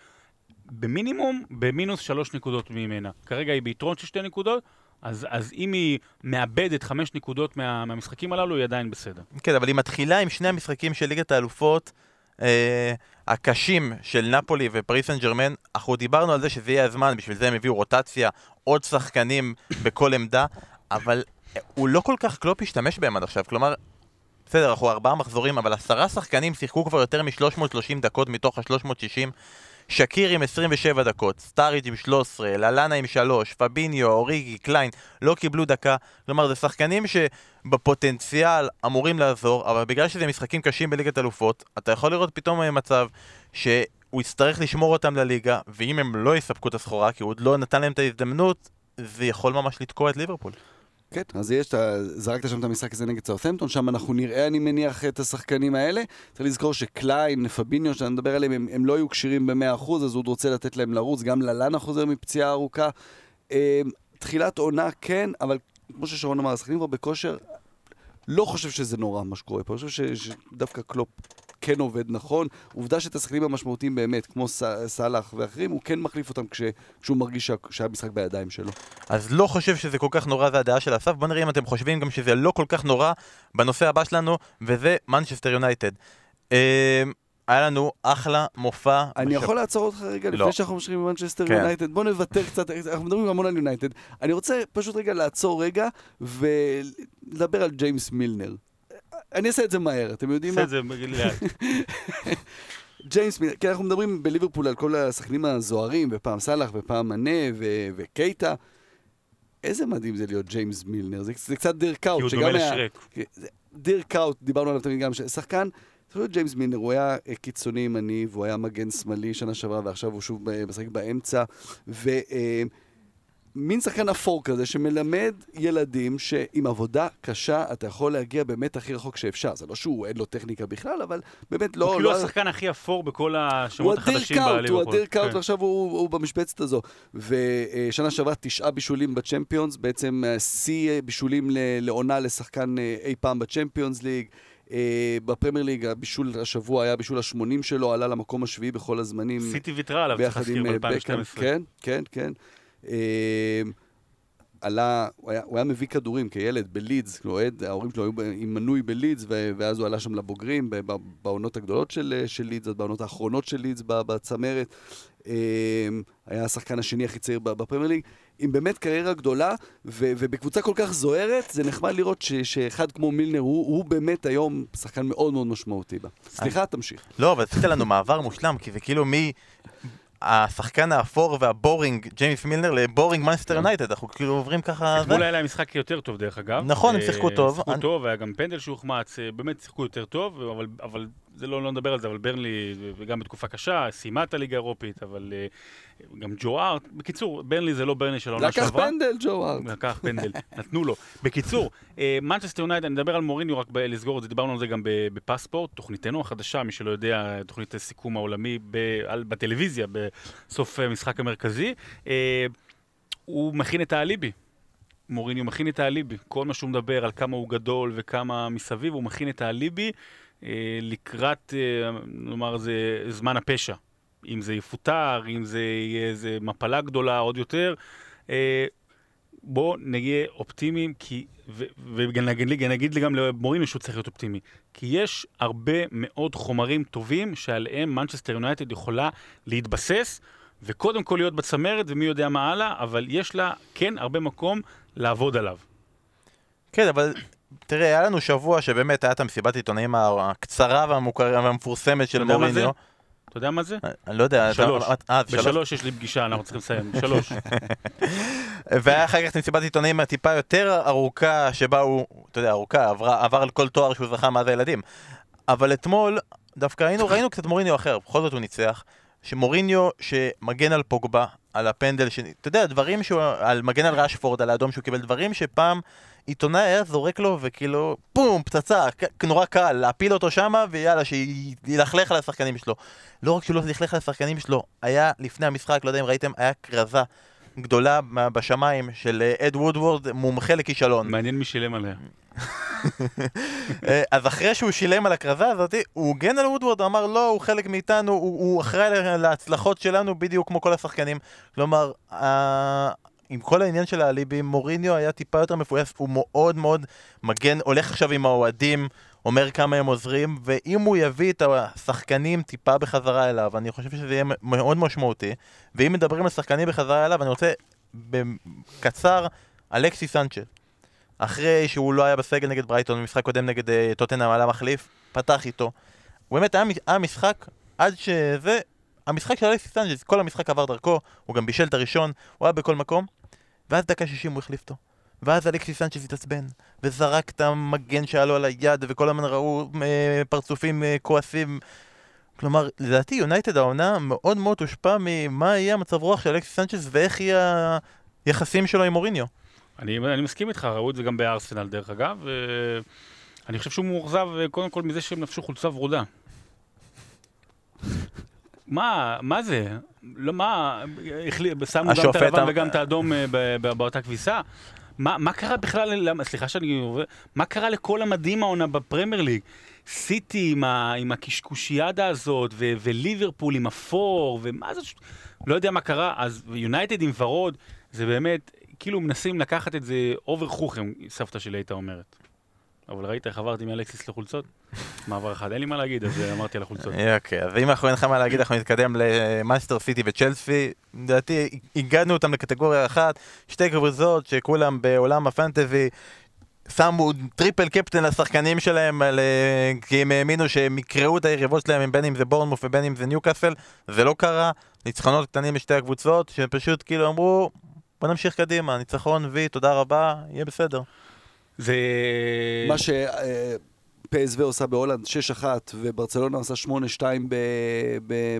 [SPEAKER 3] במינימום, במינוס שלוש נקודות ממנה. כרגע היא ביתרון של שתי נקודות, אז, אז אם היא מאבדת חמש נקודות מה, מהמשחקים הללו, היא עדיין בסדר.
[SPEAKER 1] כן, אבל היא מתחילה עם שני המשחקים של ליגת האלופות אה, הקשים של נפולי ופריס סן ג'רמן. אנחנו דיברנו על זה שזה יהיה הזמן, בשביל זה הם הביאו רוטציה, עוד שחקנים בכל עמדה, אבל אה, הוא לא כל כך קלופ השתמש בהם עד עכשיו. כלומר, בסדר, אנחנו ארבעה מחזורים, אבל עשרה שחקנים שיחקו כבר יותר מ-330 דקות מתוך ה-360, שקירי עם 27 דקות, סטאריג' עם 13, ללאנה עם 3, פביניו, אוריגי, קליין, לא קיבלו דקה. כלומר, זה שחקנים שבפוטנציאל אמורים לעזור, אבל בגלל שזה משחקים קשים בליגת אלופות, אתה יכול לראות פתאום מצב שהוא יצטרך לשמור אותם לליגה, ואם הם לא יספקו את הסחורה, כי הוא עוד לא נתן להם את ההזדמנות, זה יכול ממש לתקוע את ליברפול.
[SPEAKER 2] כן, אז יש, אתה זרקת שם את המשחק הזה נגד סאות'מפטון, שם אנחנו נראה, אני מניח, את השחקנים האלה. צריך לזכור שקליין, פביניו, שאני מדבר עליהם, הם, הם לא היו כשירים ב-100%, אז הוא עוד רוצה לתת להם לרוץ, גם ללאנה חוזר מפציעה ארוכה. אה, תחילת עונה כן, אבל כמו ששרון אמר, השחקנים כבר בכושר, לא חושב שזה נורא מה שקורה פה, אני חושב שדווקא קלופ כן עובד נכון. עובדה שאת השחקנים המשמעותיים באמת, כמו סאלח ואחרים, הוא כן מחליף אותם כש, כשהוא מרגיש שהמשחק בידיים שלו.
[SPEAKER 1] אז לא חושב שזה כל כך נורא, זה הדעה של אסף. בוא נראה אם אתם חושבים גם שזה לא כל כך נורא בנושא הבא שלנו, וזה מנצ'סטר יונייטד. אמ, היה לנו אחלה מופע.
[SPEAKER 2] אני יכול לעצור אותך רגע לא. לפני שאנחנו ממשיכים במנצ'סטר כן. יונייטד? בוא נוותר קצת, אנחנו מדברים המון על יונייטד. אני רוצה פשוט רגע לעצור רגע ולדבר על ג'יימס מילנר. אני אעשה את זה מהר, אתם יודעים מה?
[SPEAKER 3] עשה את זה לאט.
[SPEAKER 2] ג'יימס מילנר, כי אנחנו מדברים בליברפול על כל השחקנים הזוהרים, ופעם סאלח ופעם מנה וקייטה. איזה מדהים זה להיות ג'יימס מילנר, זה, זה קצת דירק קאוט.
[SPEAKER 3] כי הוא דומה לשרק.
[SPEAKER 2] דירק קאוט, דיברנו עליו תמיד גם, שחקן, להיות ג'יימס מילנר, הוא היה קיצוני ימני, והוא היה מגן שמאלי שנה שעברה, ועכשיו הוא שוב משחק באמצע, ו... אה, מין שחקן אפור כזה שמלמד ילדים שעם עבודה קשה אתה יכול להגיע באמת הכי רחוק שאפשר. זה לא שהוא אין לו טכניקה בכלל, אבל באמת לא...
[SPEAKER 3] הוא כאילו לא... השחקן הכי אפור בכל השמות החדשים בעלי
[SPEAKER 2] הוא הדיר קאוט, כן. ועכשיו הוא, הוא במשבצת הזו. ושנה שעברה תשעה בישולים בצ'מפיונס, בעצם שיא בישולים לעונה לשחקן אה, אי פעם בצ'מפיונס ליג. Uh, בפרמייר ליג הבישול השבוע היה הבישול ה-80 שלו, עלה למקום השביעי בכל הזמנים.
[SPEAKER 3] סיטי ויתרה עליו, צריך להזכיר
[SPEAKER 2] אה, ב-2012. כן, כן, כן. אמ, עלה, הוא היה, הוא היה מביא כדורים כילד בלידס, כאילו, ההורים שלו היו עם מנוי בלידס, ואז הוא עלה שם לבוגרים בעונות הגדולות של, של לידס, בעונות האחרונות של לידס בצמרת. אמ, היה השחקן השני הכי צעיר בפרמייר ליג, עם באמת קריירה גדולה, ו, ובקבוצה כל כך זוהרת, זה נחמד לראות ש, שאחד כמו מילנר הוא, הוא באמת היום שחקן מאוד מאוד משמעותי בה. סליחה, תמשיך.
[SPEAKER 1] לא, אבל עשית לנו מעבר מושלם, כי זה כאילו מי... השחקן האפור וה boring, ג'יימס מילנר, ל boring מנצ'סטר יונייטד, אנחנו כאילו עוברים ככה...
[SPEAKER 3] אתמול היה להם משחק יותר טוב דרך אגב.
[SPEAKER 1] נכון, הם שיחקו אה, טוב.
[SPEAKER 3] שיחקו טוב, היה גם פנדל שהוחמץ, אה, באמת שיחקו יותר טוב, אבל זה לא, לא נדבר על זה, אבל ברנלי, וגם בתקופה קשה, סיימה את הליגה האירופית, אבל uh, גם ג'ו ארט, בקיצור, ברנלי זה לא ברנלי של העונה
[SPEAKER 2] שעברה. לקח פנדל, ג'ו ארט.
[SPEAKER 3] לקח פנדל, נתנו לו. בקיצור, מנצ'סטר uh, יונייטד, אני מדבר על מוריניו, רק לסגור את זה, דיברנו על זה גם בפספורט, תוכניתנו החדשה, מי שלא יודע, תוכנית הסיכום העולמי ב- על, בטלוויזיה, בסוף המשחק המרכזי. הוא מכין את האליבי. מוריניו מכין את האליבי. כל מה שהוא מדבר על כמה הוא גדול וכמה מסביב, הוא מכין את האליבי. אה, לקראת, אה, נאמר, זה זמן הפשע. אם זה יפוטר, אם זה יהיה איזה מפלה גדולה עוד יותר. אה, בואו נהיה אופטימיים, כי, ונגיד גם למורינו שהוא צריך להיות אופטימי. כי יש הרבה מאוד חומרים טובים שעליהם מנצ'סטר יונייטד יכולה להתבסס, וקודם כל להיות בצמרת, ומי יודע מה הלאה, אבל יש לה כן הרבה מקום לעבוד עליו.
[SPEAKER 1] כן, אבל תראה, היה לנו שבוע שבאמת היה את המסיבת עיתונאים הקצרה והמפורסמת של מוריניו.
[SPEAKER 3] אתה יודע מה זה?
[SPEAKER 1] אני לא יודע.
[SPEAKER 3] שלוש. אה, בשלוש יש לי פגישה, אנחנו צריכים לסיים. שלוש.
[SPEAKER 1] והיה אחר כך מסיבת עיתונאים טיפה יותר ארוכה, שבה הוא, אתה יודע, ארוכה, עבר על כל תואר שהוא זכה מאז הילדים. אבל אתמול, דווקא היינו, ראינו קצת מוריניו אחר, בכל זאת הוא ניצח. שמוריניו שמגן על פוגבה, על הפנדל, ש... אתה יודע, דברים שהוא, על מגן על ראשפורד, על האדום שהוא קיבל, דברים שפעם עיתונאי היה זורק לו וכאילו, בום, פצצה, נורא קל, להפיל אותו שמה ויאללה, שילכלך על השחקנים שלו. לא רק שהוא לא ילכלך על השחקנים שלו, היה לפני המשחק, לא יודע אם ראיתם, היה כרזה גדולה בשמיים של אה, אד וודוורד, מומחה לכישלון.
[SPEAKER 3] מעניין מי שילם עליה.
[SPEAKER 1] אה, אז אחרי שהוא שילם על הכרזה הזאת, הוא הוגן על וודוורד, אמר לא, הוא חלק מאיתנו, הוא, הוא אחראי להצלחות שלנו בדיוק כמו כל השחקנים. כלומר, עם כל העניין של האליבי, מוריניו היה טיפה יותר מפויס, הוא מאוד מאוד מגן, הולך עכשיו עם האוהדים, אומר כמה הם עוזרים, ואם הוא יביא את השחקנים טיפה בחזרה אליו, אני חושב שזה יהיה מאוד משמעותי. ואם מדברים על שחקנים בחזרה אליו, אני רוצה בקצר, אלכסיס סנצ'ס. אחרי שהוא לא היה בסגל נגד ברייטון, במשחק קודם נגד אה, טוטנאם עלה מחליף, פתח איתו. הוא באמת היה, היה משחק עד שזה, המשחק של אלכסיס סנצ'ס, כל המשחק עבר דרכו, הוא גם בישל את הראשון, הוא היה בכל מקום, ואז דקה 60 הוא החליף אותו. ואז אלכסיס סנצ'ס התעצבן, וזרק את המגן שהיה לו על היד, וכל הזמן ראו אה, פרצופים אה, כועסים. כלומר, לדעתי יונייטד העונה מאוד מאוד הושפע ממה יהיה המצב רוח של אלכסיס סנצ'ס ואיך יהיה היחסים שלו עם מוריניו.
[SPEAKER 3] אני, אני מסכים איתך, ראו את זה גם בארסנל דרך אגב. אני חושב שהוא מאוכזב אה, קודם כל מזה שהם נפשו חולצה ורודה. מה, מה זה? לא, מה, שמו גם את הלבן וגם את האדום אה, באותה כביסה? מה, מה קרה בכלל, למה, סליחה שאני עובר, מה קרה לכל המדהים העונה בפרמייר ליג? סיטי עם, ה, עם הקשקושיאדה הזאת, ו, וליברפול עם הפור, ומה זה, לא יודע מה קרה, אז יונייטד עם ורוד, זה באמת, כאילו מנסים לקחת את זה אובר חוכם, סבתא שלי הייתה אומרת. אבל ראית איך עברתי מאלקסיס לחולצות? מעבר חד, אין לי מה להגיד, אז אמרתי על החולצות.
[SPEAKER 1] אוקיי, אז אם אנחנו אין לך מה להגיד, אנחנו נתקדם למנצ'סטר סיטי וצ'לסי. לדעתי, הגענו אותם לקטגוריה אחת, שתי קבוצות שכולם בעולם הפנטזי. שמו triple captain לשחקנים שלהם כי הם האמינו שהם יקרעו את היריבות שלהם בין אם זה בורנמות' ובין אם זה ניוקאסל זה לא קרה, ניצחונות קטנים בשתי הקבוצות שפשוט כאילו אמרו בוא נמשיך קדימה, ניצחון וי, תודה רבה, יהיה בסדר.
[SPEAKER 2] זה... מה שפסו עושה בהולנד 6-1 וברצלונה עושה 8-2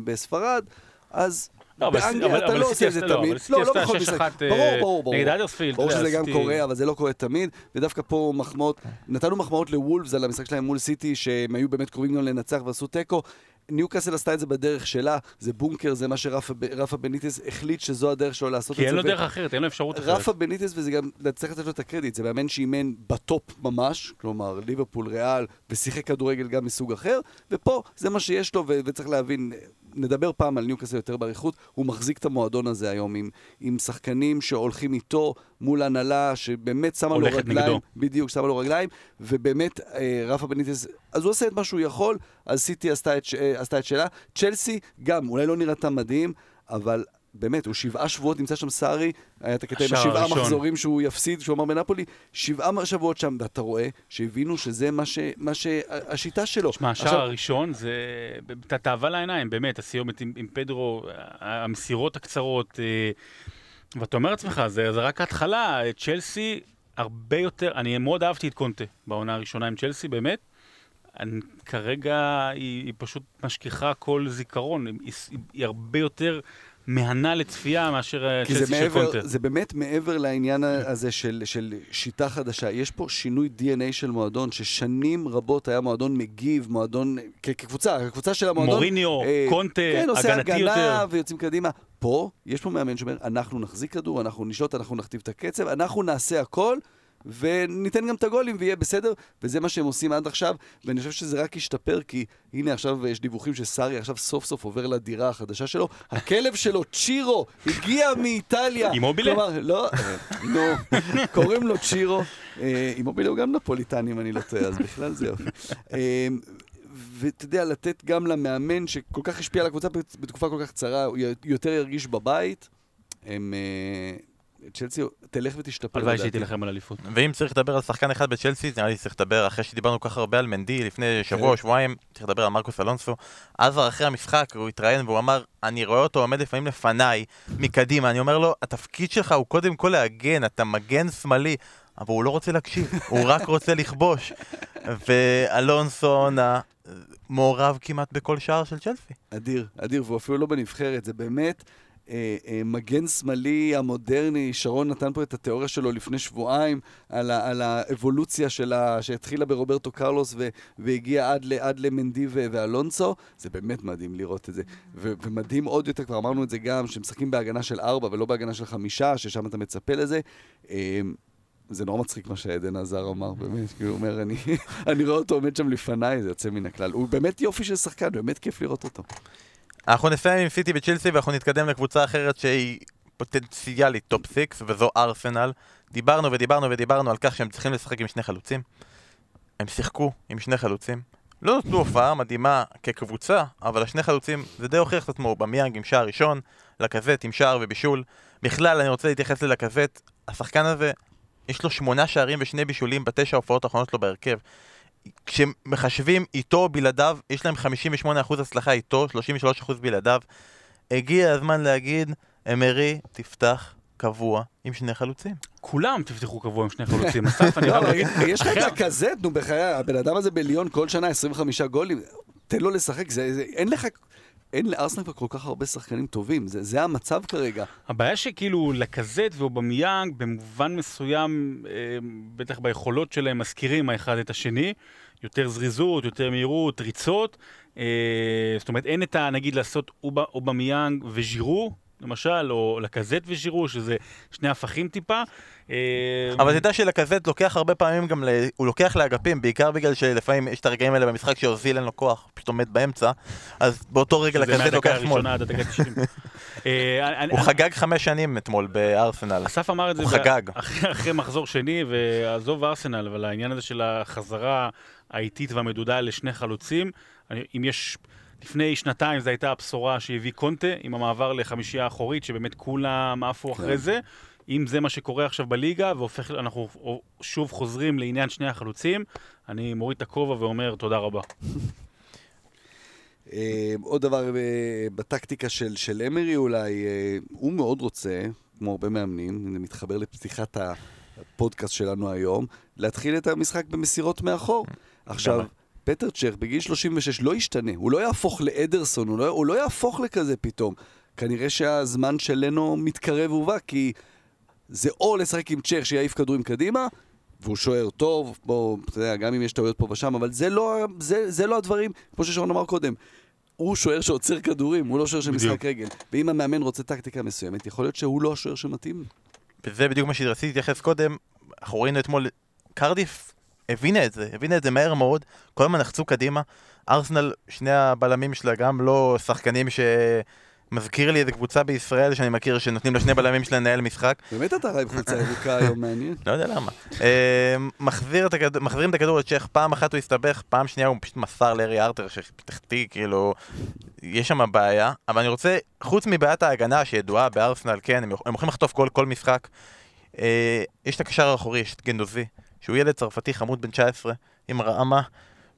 [SPEAKER 2] בספרד, אז
[SPEAKER 3] לא, באנגליה אתה לא עושה את זה תמיד. לא, לא בכל משחק.
[SPEAKER 2] ברור, ברור, ברור. נגד אדרספילד. ברור שזה גם קורה, אבל זה לא קורה תמיד. ודווקא פה מחמאות, נתנו מחמאות לוולפס על המשחק שלהם מול סיטי, שהם היו באמת קרובים גם לנצח ועשו תיקו. ניוקאסל עשתה את זה בדרך שלה, זה בונקר, זה מה שרפה בניטס החליט שזו הדרך שלו לעשות את זה.
[SPEAKER 3] כי אין לו דרך אחרת, אין לו אפשרות אחרת.
[SPEAKER 2] רפה בניטס, וזה גם, צריך לתת לו את הקרדיט, זה מאמן שאימן ב top ממש, כלומר ליברפול, ריאל, ושיחק כדורגל גם מסוג אחר, ופה זה מה שיש לו, וצריך להבין, נדבר פעם על ניוקאסל יותר באריכות, הוא מחזיק את המועדון הזה היום עם, עם שחקנים שהולכים איתו מול הנהלה שבאמת שמה לו רגליים, נגדו. בדיוק, שמה לו רגליים, ובאמת אה, רפה בניטס, אז הוא עושה את מה שהוא יכול, אז סיטי עשתה את, אה, עשתה את שלה. צ'לסי גם, אולי לא נראתה מדהים, אבל באמת, הוא שבעה שבועות נמצא שם סארי, היה את הקטע עם השבעה מחזורים שהוא יפסיד, שהוא אמר בנפולי, שבעה שבועות שם, ואתה רואה שהבינו שזה מה, ש, מה שהשיטה שלו.
[SPEAKER 3] שמע, השער עכשיו... הראשון זה תאווה לעיניים, באמת, הסיומת עם, עם פדרו, המסירות הקצרות, אה, ואתה אומר לעצמך, זה, זה רק ההתחלה, צ'לסי הרבה יותר, אני מאוד אהבתי את קונטה בעונה הראשונה עם צ'לסי, באמת. אני, כרגע היא, היא פשוט משכיחה כל זיכרון, היא, היא הרבה יותר מהנה לצפייה מאשר אה, צ'לסי של קונטה.
[SPEAKER 2] זה באמת מעבר לעניין הזה של, של שיטה חדשה. יש פה שינוי DNA של מועדון, ששנים רבות היה מועדון מגיב, מועדון, כקבוצה, כקבוצה של המועדון.
[SPEAKER 3] מוריניו, אה, קונטה, כן, הגנתי יותר. כן, עושה הגנה
[SPEAKER 2] ויוצאים קדימה. פה, יש פה מאמן שאומר, אנחנו נחזיק כדור, אנחנו נשלוט, אנחנו נכתיב את הקצב, אנחנו נעשה הכל. וניתן גם את הגולים ויהיה בסדר, וזה מה שהם עושים עד עכשיו, ואני חושב שזה רק ישתפר, כי הנה עכשיו יש דיווחים שסארי עכשיו סוף סוף עובר לדירה החדשה שלו, הכלב שלו, צ'ירו, הגיע מאיטליה.
[SPEAKER 3] אימובילה?
[SPEAKER 2] כלומר, לא, נו, קוראים לו צ'ירו. אה, אימובילה הוא גם נפוליטני, אם אני לא טועה, אז בכלל זה יופי. אה, ואתה יודע, לתת גם למאמן שכל כך השפיע על הקבוצה בתקופה כל כך קצרה, הוא יותר ירגיש בבית. הם... צ'לסי תלך ותשתפר.
[SPEAKER 3] הלוואי שהיא תילחם על אליפות.
[SPEAKER 1] ואם צריך לדבר על שחקן אחד בצ'לסי, נראה לי צריך לדבר, אחרי שדיברנו כל כך הרבה על מנדי לפני שבוע או כן. שבועיים, צריך לדבר על מרקוס אלונסו. אז אחרי המשחק הוא התראיין והוא אמר, אני רואה אותו עומד לפעמים לפניי, מקדימה, אני אומר לו, התפקיד שלך הוא קודם כל להגן, אתה מגן שמאלי. אבל הוא לא רוצה להקשיב, הוא רק רוצה לכבוש. ואלונסו מעורב כמעט בכל שער של צ'לסי.
[SPEAKER 2] אדיר, אדיר, והוא אפילו לא בנבחרת, זה באמת... אה, אה, מגן שמאלי המודרני, שרון נתן פה את התיאוריה שלו לפני שבועיים על, ה, על האבולוציה שלה, שהתחילה ברוברטו קרלוס ו, והגיעה עד, עד למנדי ואלונסו, זה באמת מדהים לראות את זה. ו, ומדהים עוד יותר, כבר אמרנו את זה גם, שמשחקים בהגנה של ארבע ולא בהגנה של חמישה, ששם אתה מצפה לזה. אה, זה נורא מצחיק מה שעדן עזר אמר, באמת, כאילו הוא אומר, אני, אני רואה אותו עומד שם לפניי, זה יוצא מן הכלל. הוא באמת יופי של שחקן, באמת כיף לראות אותו.
[SPEAKER 1] אנחנו נסיים עם סיטי וצ'ילסי ואנחנו נתקדם לקבוצה אחרת שהיא פוטנציאלית top 6 וזו ארסנל. דיברנו ודיברנו ודיברנו על כך שהם צריכים לשחק עם שני חלוצים. הם שיחקו עם שני חלוצים. לא נתנו הופעה מדהימה כקבוצה, אבל השני חלוצים זה די הוכיח את עצמו אובמיאנג עם שער ראשון, לקזט עם שער ובישול. בכלל אני רוצה להתייחס ללקזט, השחקן הזה יש לו שמונה שערים ושני בישולים בתשע ההופעות האחרונות שלו בהרכב. כשמחשבים איתו או בלעדיו, יש להם 58% הצלחה איתו, 33% בלעדיו. הגיע הזמן להגיד, אמרי, תפתח קבוע עם שני חלוצים.
[SPEAKER 3] כולם תפתחו קבוע עם שני חלוצים. אסף, אני
[SPEAKER 2] לא,
[SPEAKER 3] חייב
[SPEAKER 2] אבל
[SPEAKER 3] להגיד...
[SPEAKER 2] יש לך את הקזט, נו בחיי, הבן אדם הזה בליון כל שנה 25 גולים, תן לו לשחק, זה, זה, אין לך, אין לארסנל כבר כל כך הרבה שחקנים טובים, זה, זה המצב כרגע.
[SPEAKER 3] הבעיה שכאילו לקזט ואובמיאנג במובן מסוים, אה, בטח ביכולות שלהם, מזכירים האחד את השני. יותר זריזות, יותר מהירות, ריצות. אה, זאת אומרת, אין את ה... נגיד לעשות אובמיאנג וז'ירו, למשל, או לקזט וז'ירו, שזה שני הפכים טיפה. אה,
[SPEAKER 1] אבל תדע שלקזט לוקח הרבה פעמים גם, ל... הוא לוקח לאגפים, בעיקר בגלל שלפעמים יש את הרגעים האלה במשחק שאוזיל אין לו כוח, פשוט עומד באמצע, אז באותו רגע לקזט
[SPEAKER 3] מהדקה
[SPEAKER 1] לוקח שמאל.
[SPEAKER 3] הראשונה עד הדקה 90. אה,
[SPEAKER 1] הוא חגג חמש שנים אתמול בארסנל.
[SPEAKER 3] אסף אמר את זה. אחרי, מחזור שני, ועזוב ארסנל, אבל העניין הזה של החזרה האיטית והמדודה לשני חלוצים, אם יש... לפני שנתיים זו הייתה הבשורה שהביא קונטה עם המעבר לחמישייה האחורית, שבאמת כולם עפו אחרי זה. אם זה מה שקורה עכשיו בליגה, והופך, אנחנו שוב חוזרים לעניין שני החלוצים, אני מוריד את הכובע ואומר תודה רבה.
[SPEAKER 2] אה, עוד דבר אה, בטקטיקה של, של אמרי אולי, אה, הוא מאוד רוצה, כמו הרבה מאמנים, זה מתחבר לפתיחת הפודקאסט שלנו היום, להתחיל את המשחק במסירות מאחור. עכשיו? פטר צ'ך בגיל 36 לא ישתנה, הוא לא יהפוך לאדרסון, הוא לא, הוא לא יהפוך לכזה פתאום. כנראה שהזמן שלנו מתקרב ובא, כי זה או לשחק עם צ'ך שיעיף כדורים קדימה, והוא שוער טוב, בוא, אתה יודע, גם אם יש טעויות פה ושם, אבל זה לא, זה, זה לא הדברים, כמו ששרון אמר קודם. הוא שוער שעוצר כדורים, הוא לא שוער של. משחק רגל. ואם המאמן רוצה טקטיקה מסוימת, יכול להיות שהוא לא השוער שמתאים.
[SPEAKER 1] וזה בדיוק מה שרציתי להתייחס קודם, אנחנו ראינו אתמול, קרדיף הבינה את זה, הבינה את זה מהר מאוד, כל הזמן נחצו קדימה, ארסנל, שני הבלמים שלה גם לא שחקנים שמזכיר לי איזה קבוצה בישראל שאני מכיר שנותנים לשני בלמים שלה לנהל משחק,
[SPEAKER 2] באמת אתה עם חולצה ירוקה היום מעניין.
[SPEAKER 1] לא יודע למה. אה, מחזירים את הכדור לצ'ך, פעם אחת הוא הסתבך, פעם שנייה הוא פשוט מסר לארי ארטר שתחתי, כאילו, יש שם בעיה, אבל אני רוצה, חוץ מבעיית ההגנה שידועה בארסנל, כן, הם, יכ- הם יכולים לחטוף כל, כל משחק, אה, יש את הקשר האחורי, יש את גנדוזי, שהוא ילד צרפתי חמוד בן 19, עם רעמה,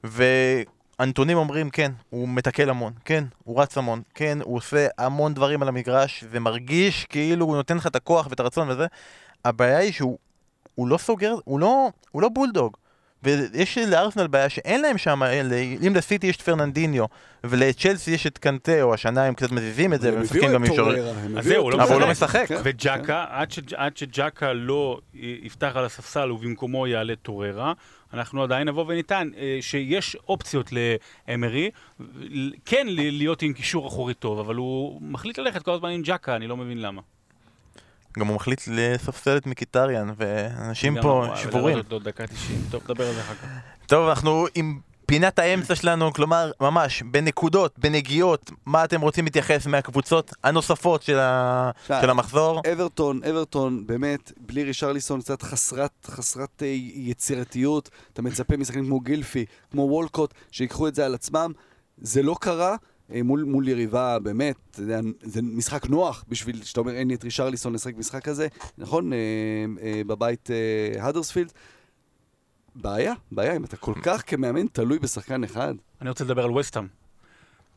[SPEAKER 1] והנתונים אומרים, כן, הוא מתקל המון, כן, הוא רץ המון, כן, הוא עושה המון דברים על המגרש, זה מרגיש כאילו הוא נותן לך את הכוח ואת הרצון וזה, הבעיה היא שהוא הוא לא סוגר, הוא לא, הוא לא בולדוג. ויש לארסנל בעיה שאין להם שם, אם לסיטי יש את פרננדיניו ולצ'לסי יש את קנטה, או השנה הם קצת מזיזים את זה ומשחקים גם עם
[SPEAKER 2] הם
[SPEAKER 3] אז זהו, לא
[SPEAKER 1] אבל הוא לא. משחק.
[SPEAKER 2] כן,
[SPEAKER 3] וג'קה, עד, שג'קה לא יפתח על הספסל ובמקומו יעלה טוררה, אנחנו עדיין נבוא ונטען אה, שיש אופציות לאמרי, כן להיות עם קישור אחורי טוב, אבל הוא מחליט ללכת כל הזמן עם ג'קה, אני לא מבין למה.
[SPEAKER 1] גם הוא מחליט לספסל את מיקיטריאן, ואנשים פה שבורים.
[SPEAKER 3] עוד- דקה 90. טוב, נדבר על זה אחר כך.
[SPEAKER 1] טוב, אנחנו עם פינת האמצע שלנו, כלומר, ממש, בנקודות, בנגיעות, מה אתם רוצים להתייחס מהקבוצות הנוספות של, ה... של המחזור?
[SPEAKER 2] אברטון, אברטון, באמת, בלי רישרליסון, קצת חסרת, חסרת אה, יצירתיות. אתה מצפה משחקנים כמו גילפי, כמו וולקוט, שיקחו את זה על עצמם. זה לא קרה. אה, מול, מול יריבה, באמת, יודע, זה משחק נוח בשביל שאתה אומר, אין לי את רישרליסון לשחק משחק כזה, נכון? אה, אה, בבית אה, האדרספילד. בעיה, בעיה, אם אתה כל כך כמאמן תלוי בשחקן אחד.
[SPEAKER 3] אני רוצה לדבר על וסטאם.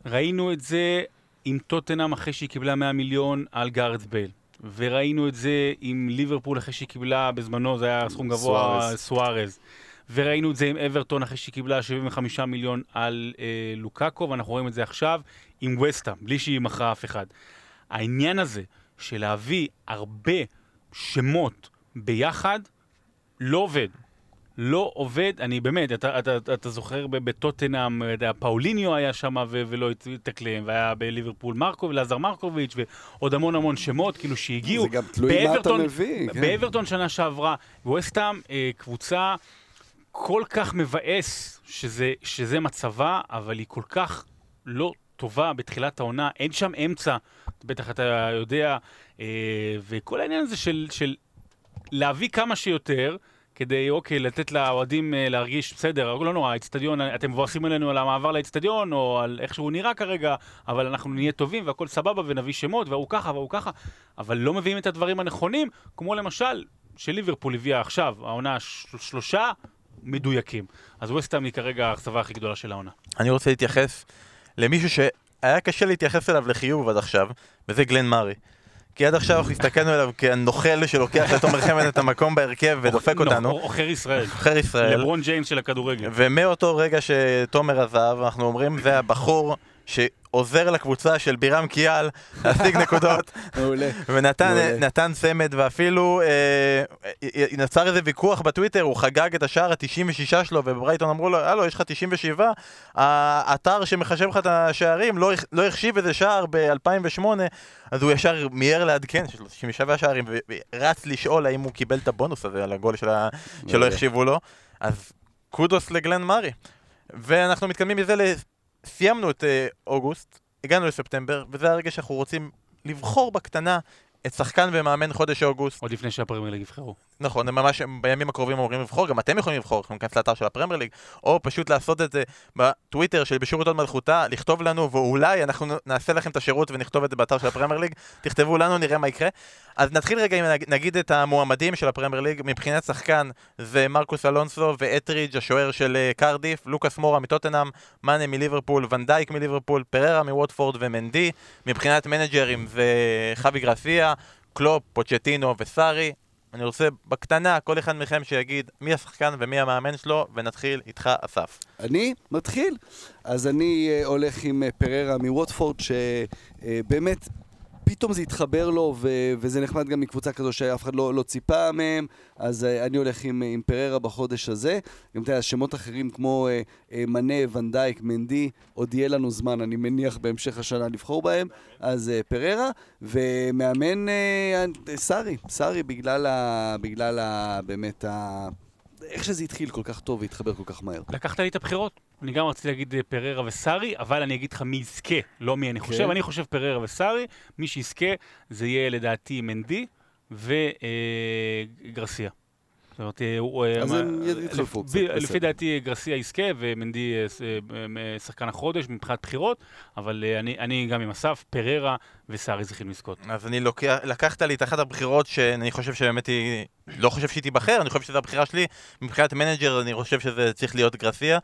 [SPEAKER 3] ראינו את זה עם טוטנאם אחרי שהיא קיבלה 100 מיליון על גארת' בייל. וראינו את זה עם ליברפול אחרי שהיא קיבלה, בזמנו זה היה סכום גבוה,
[SPEAKER 2] סוארז.
[SPEAKER 3] סוארז. וראינו את זה עם אברטון אחרי שהיא קיבלה 75 מיליון על אה, לוקאקו, ואנחנו רואים את זה עכשיו עם וסטאם, בלי שהיא מכרה אף אחד. העניין הזה של להביא הרבה שמות ביחד, לא עובד. לא עובד, אני באמת, אתה, אתה, אתה, אתה זוכר בטוטנאם, יודע, פאוליניו היה שם ולא התאקלם, והיה בליברפול מרקו ולעזר מרקוביץ' ועוד המון המון שמות, כאילו שהגיעו.
[SPEAKER 2] זה גם תלוי מה אתה מביא, כן.
[SPEAKER 3] באברטון שנה שעברה, ווסטהאם אה, קבוצה כל כך מבאס שזה, שזה מצבה, אבל היא כל כך לא טובה בתחילת העונה, אין שם אמצע, בטח אתה יודע, אה, וכל העניין הזה של, של להביא כמה שיותר, כדי, אוקיי, לתת לאוהדים אה, להרגיש, בסדר, לא נורא, האצטדיון, אתם מבואסים עלינו על המעבר לאצטדיון, או על איך שהוא נראה כרגע, אבל אנחנו נהיה טובים והכל סבבה ונביא שמות, והוא ככה והוא ככה, אבל לא מביאים את הדברים הנכונים, כמו למשל, שליברפול הביאה עכשיו, העונה שלושה מדויקים. אז ווסטהאם היא כרגע האכזבה הכי גדולה של העונה.
[SPEAKER 1] אני רוצה להתייחס למישהו היה קשה להתייחס אליו לחיוב עד עכשיו, וזה גלן מארי. כי עד עכשיו אנחנו הסתכלנו עליו כנוכל שלוקח לתומר חמד את המקום בהרכב ודופק
[SPEAKER 3] לא,
[SPEAKER 1] אותנו,
[SPEAKER 3] עוכר ישראל.
[SPEAKER 1] עוכר ישראל.
[SPEAKER 3] לברון ג'יימס של הכדורגל.
[SPEAKER 1] ומאותו רגע שתומר עזב, אנחנו אומרים, זה הבחור שעוזר לקבוצה של בירם קיאל להשיג נקודות,
[SPEAKER 2] מעולה.
[SPEAKER 1] ונתן צמד, ואפילו אה, נוצר איזה ויכוח בטוויטר, הוא חגג את השער ה-96 שלו, ובברייטון אמרו לו, הלו, יש לך 97, האתר שמחשב לך את השערים לא, לא החשיב איזה שער ב-2008, אז הוא ישר מיהר לעדכן, שיש לו 97 שערים, ורץ לשאול האם הוא קיבל את הבונוס הזה על הגול של ה- שלא. החשיבו לו, אז קודוס לגלן מארי. ואנחנו מתקדמים מזה. סיימנו את אה, אוגוסט, הגענו לספטמבר, וזה הרגע שאנחנו רוצים לבחור בקטנה את שחקן ומאמן חודש אוגוסט.
[SPEAKER 3] עוד לפני שהפרמייר ליג יבחרו.
[SPEAKER 1] נכון, הם ממש בימים הקרובים אמורים לבחור, גם אתם יכולים לבחור, יכולים להיכנס לאתר של הפרמייר ליג, או פשוט לעשות את זה בטוויטר של בשירות הוד מלכותה, לכתוב לנו, ואולי אנחנו נעשה לכם את השירות ונכתוב את זה באתר של הפרמייר ליג, תכתבו לנו, נראה מה יקרה. אז נתחיל רגע עם נג- נגיד את המועמדים של הפרמייר ליג, מבחינת שחקן זה מרקוס אלונסו את'רידג' השוער של אה, קרדיף, לוקאס מורה מטוטנאם, מאנה מליברפול, ונדייק מליברפול, פררה מווטפורד ומנדי, מבחינת מנג'רים זה חווי גרסיה, קלופ, פוצ'טינו וסארי. אני רוצה בקטנה, כל אחד מכם שיגיד מי השחקן ומי המאמן שלו, ונתחיל איתך, אסף.
[SPEAKER 2] אני מתחיל. אז אני אה, הולך עם אה, פררה מווטפורד, שבאמת פתאום זה התחבר לו, ו- וזה נחמד גם מקבוצה כזו שאף אחד לא, לא ציפה מהם, אז אה, אני הולך עם, עם פררה בחודש הזה. גם אתה יודע, שמות אחרים כמו אה, אה, מנה, ונדייק, מנדי, עוד יהיה לנו זמן, אני מניח, בהמשך השנה לבחור בהם, אז אה, פררה, ומאמן אה, סארי, סארי בגלל, ה, בגלל ה, באמת ה... איך שזה התחיל כל כך טוב והתחבר כל כך מהר.
[SPEAKER 3] לקחת לי את הבחירות. אני גם רציתי להגיד אה, פררה וסארי, אבל אני אגיד לך מי יזכה, לא מי אני חושב.
[SPEAKER 2] כן.
[SPEAKER 3] אני חושב פררה וסארי, מי שיזכה זה יהיה לדעתי מנדי וגרסיה. זאת אומרת, הוא... אה,
[SPEAKER 2] אז הם יתחלפו
[SPEAKER 3] לפ-
[SPEAKER 2] קצת, בסדר.
[SPEAKER 3] לפי דעתי גרסיה יזכה ומנדי אה, אה, שחקן החודש מבחינת בחירות, אבל אני- אני גם עם אסף, פררה וסארי צריכים לזכות.
[SPEAKER 1] אז אני לוקח, לקחת לי את אחת הבחירות שאני חושב שבאמת היא, לא חושב שהיא תיבחר, אני חושב שזו הבחירה שלי. מבחינת מנג'ר אני חושב שזה צריך להיות גרסיה.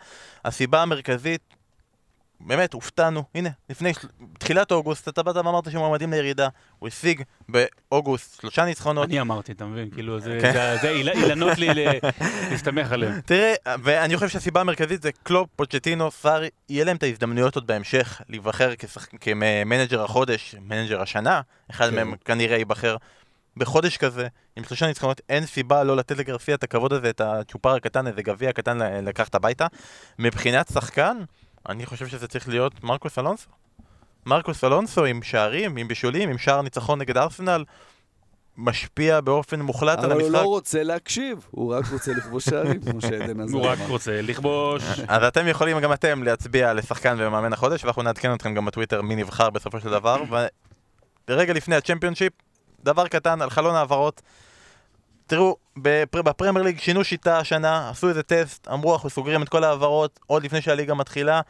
[SPEAKER 1] הסיבה המרכזית, באמת, הופתענו. הנה, לפני, תחילת אוגוסט, אתה באת ואמרת שמועמדים לירידה. הוא השיג באוגוסט שלושה ניצחונות.
[SPEAKER 3] אני אמרתי, אתה מבין? כאילו, זה
[SPEAKER 1] כן.
[SPEAKER 3] זה- זה איל- אילנות לי להסתמך עליהם.
[SPEAKER 1] תראה, ואני חושב שהסיבה המרכזית זה קלופ, פוצ'טינו, סארי, יהיה להם את ההזדמנויות עוד בהמשך להיבחר. כמנג'ר החודש, מנג'ר השנה, אחד
[SPEAKER 2] כן.
[SPEAKER 1] מהם כנראה ייבחר בחודש כזה, עם שלושה ניצחונות, אין סיבה לא לתת לגרסיה את הכבוד הזה, את הצ'ופר הקטן, איזה גביע קטן לקחת הביתה. מבחינת שחקן, אני חושב שזה צריך להיות מרקוס אלונסו. מרקוס אלונסו עם שערים, עם בישולים, עם שער ניצחון נגד ארסנל, משפיע באופן מוחלט על
[SPEAKER 2] אבל הוא
[SPEAKER 1] המשחק.
[SPEAKER 2] לא רוצה להקשיב, הוא רק רוצה לכבוש שערים, כמו שעדן עזר
[SPEAKER 3] הוא רק. רוצה לכבוש.
[SPEAKER 1] אז אתם יכולים גם אתם להצביע לשחקן ומאמן החודש, ואנחנו נעדכן אתכם גם בטוויטר מי נבחר בסופו של דבר. ורגע לפני הצ'מפיונשיפ, דבר קטן על חלון העברות. תראו, בפר- בפרמייר ליג שינו שיטה השנה, עשו איזה טסט, אמרו אנחנו סוגרים את כל ההעברות עוד לפני שהליגה מתחילה,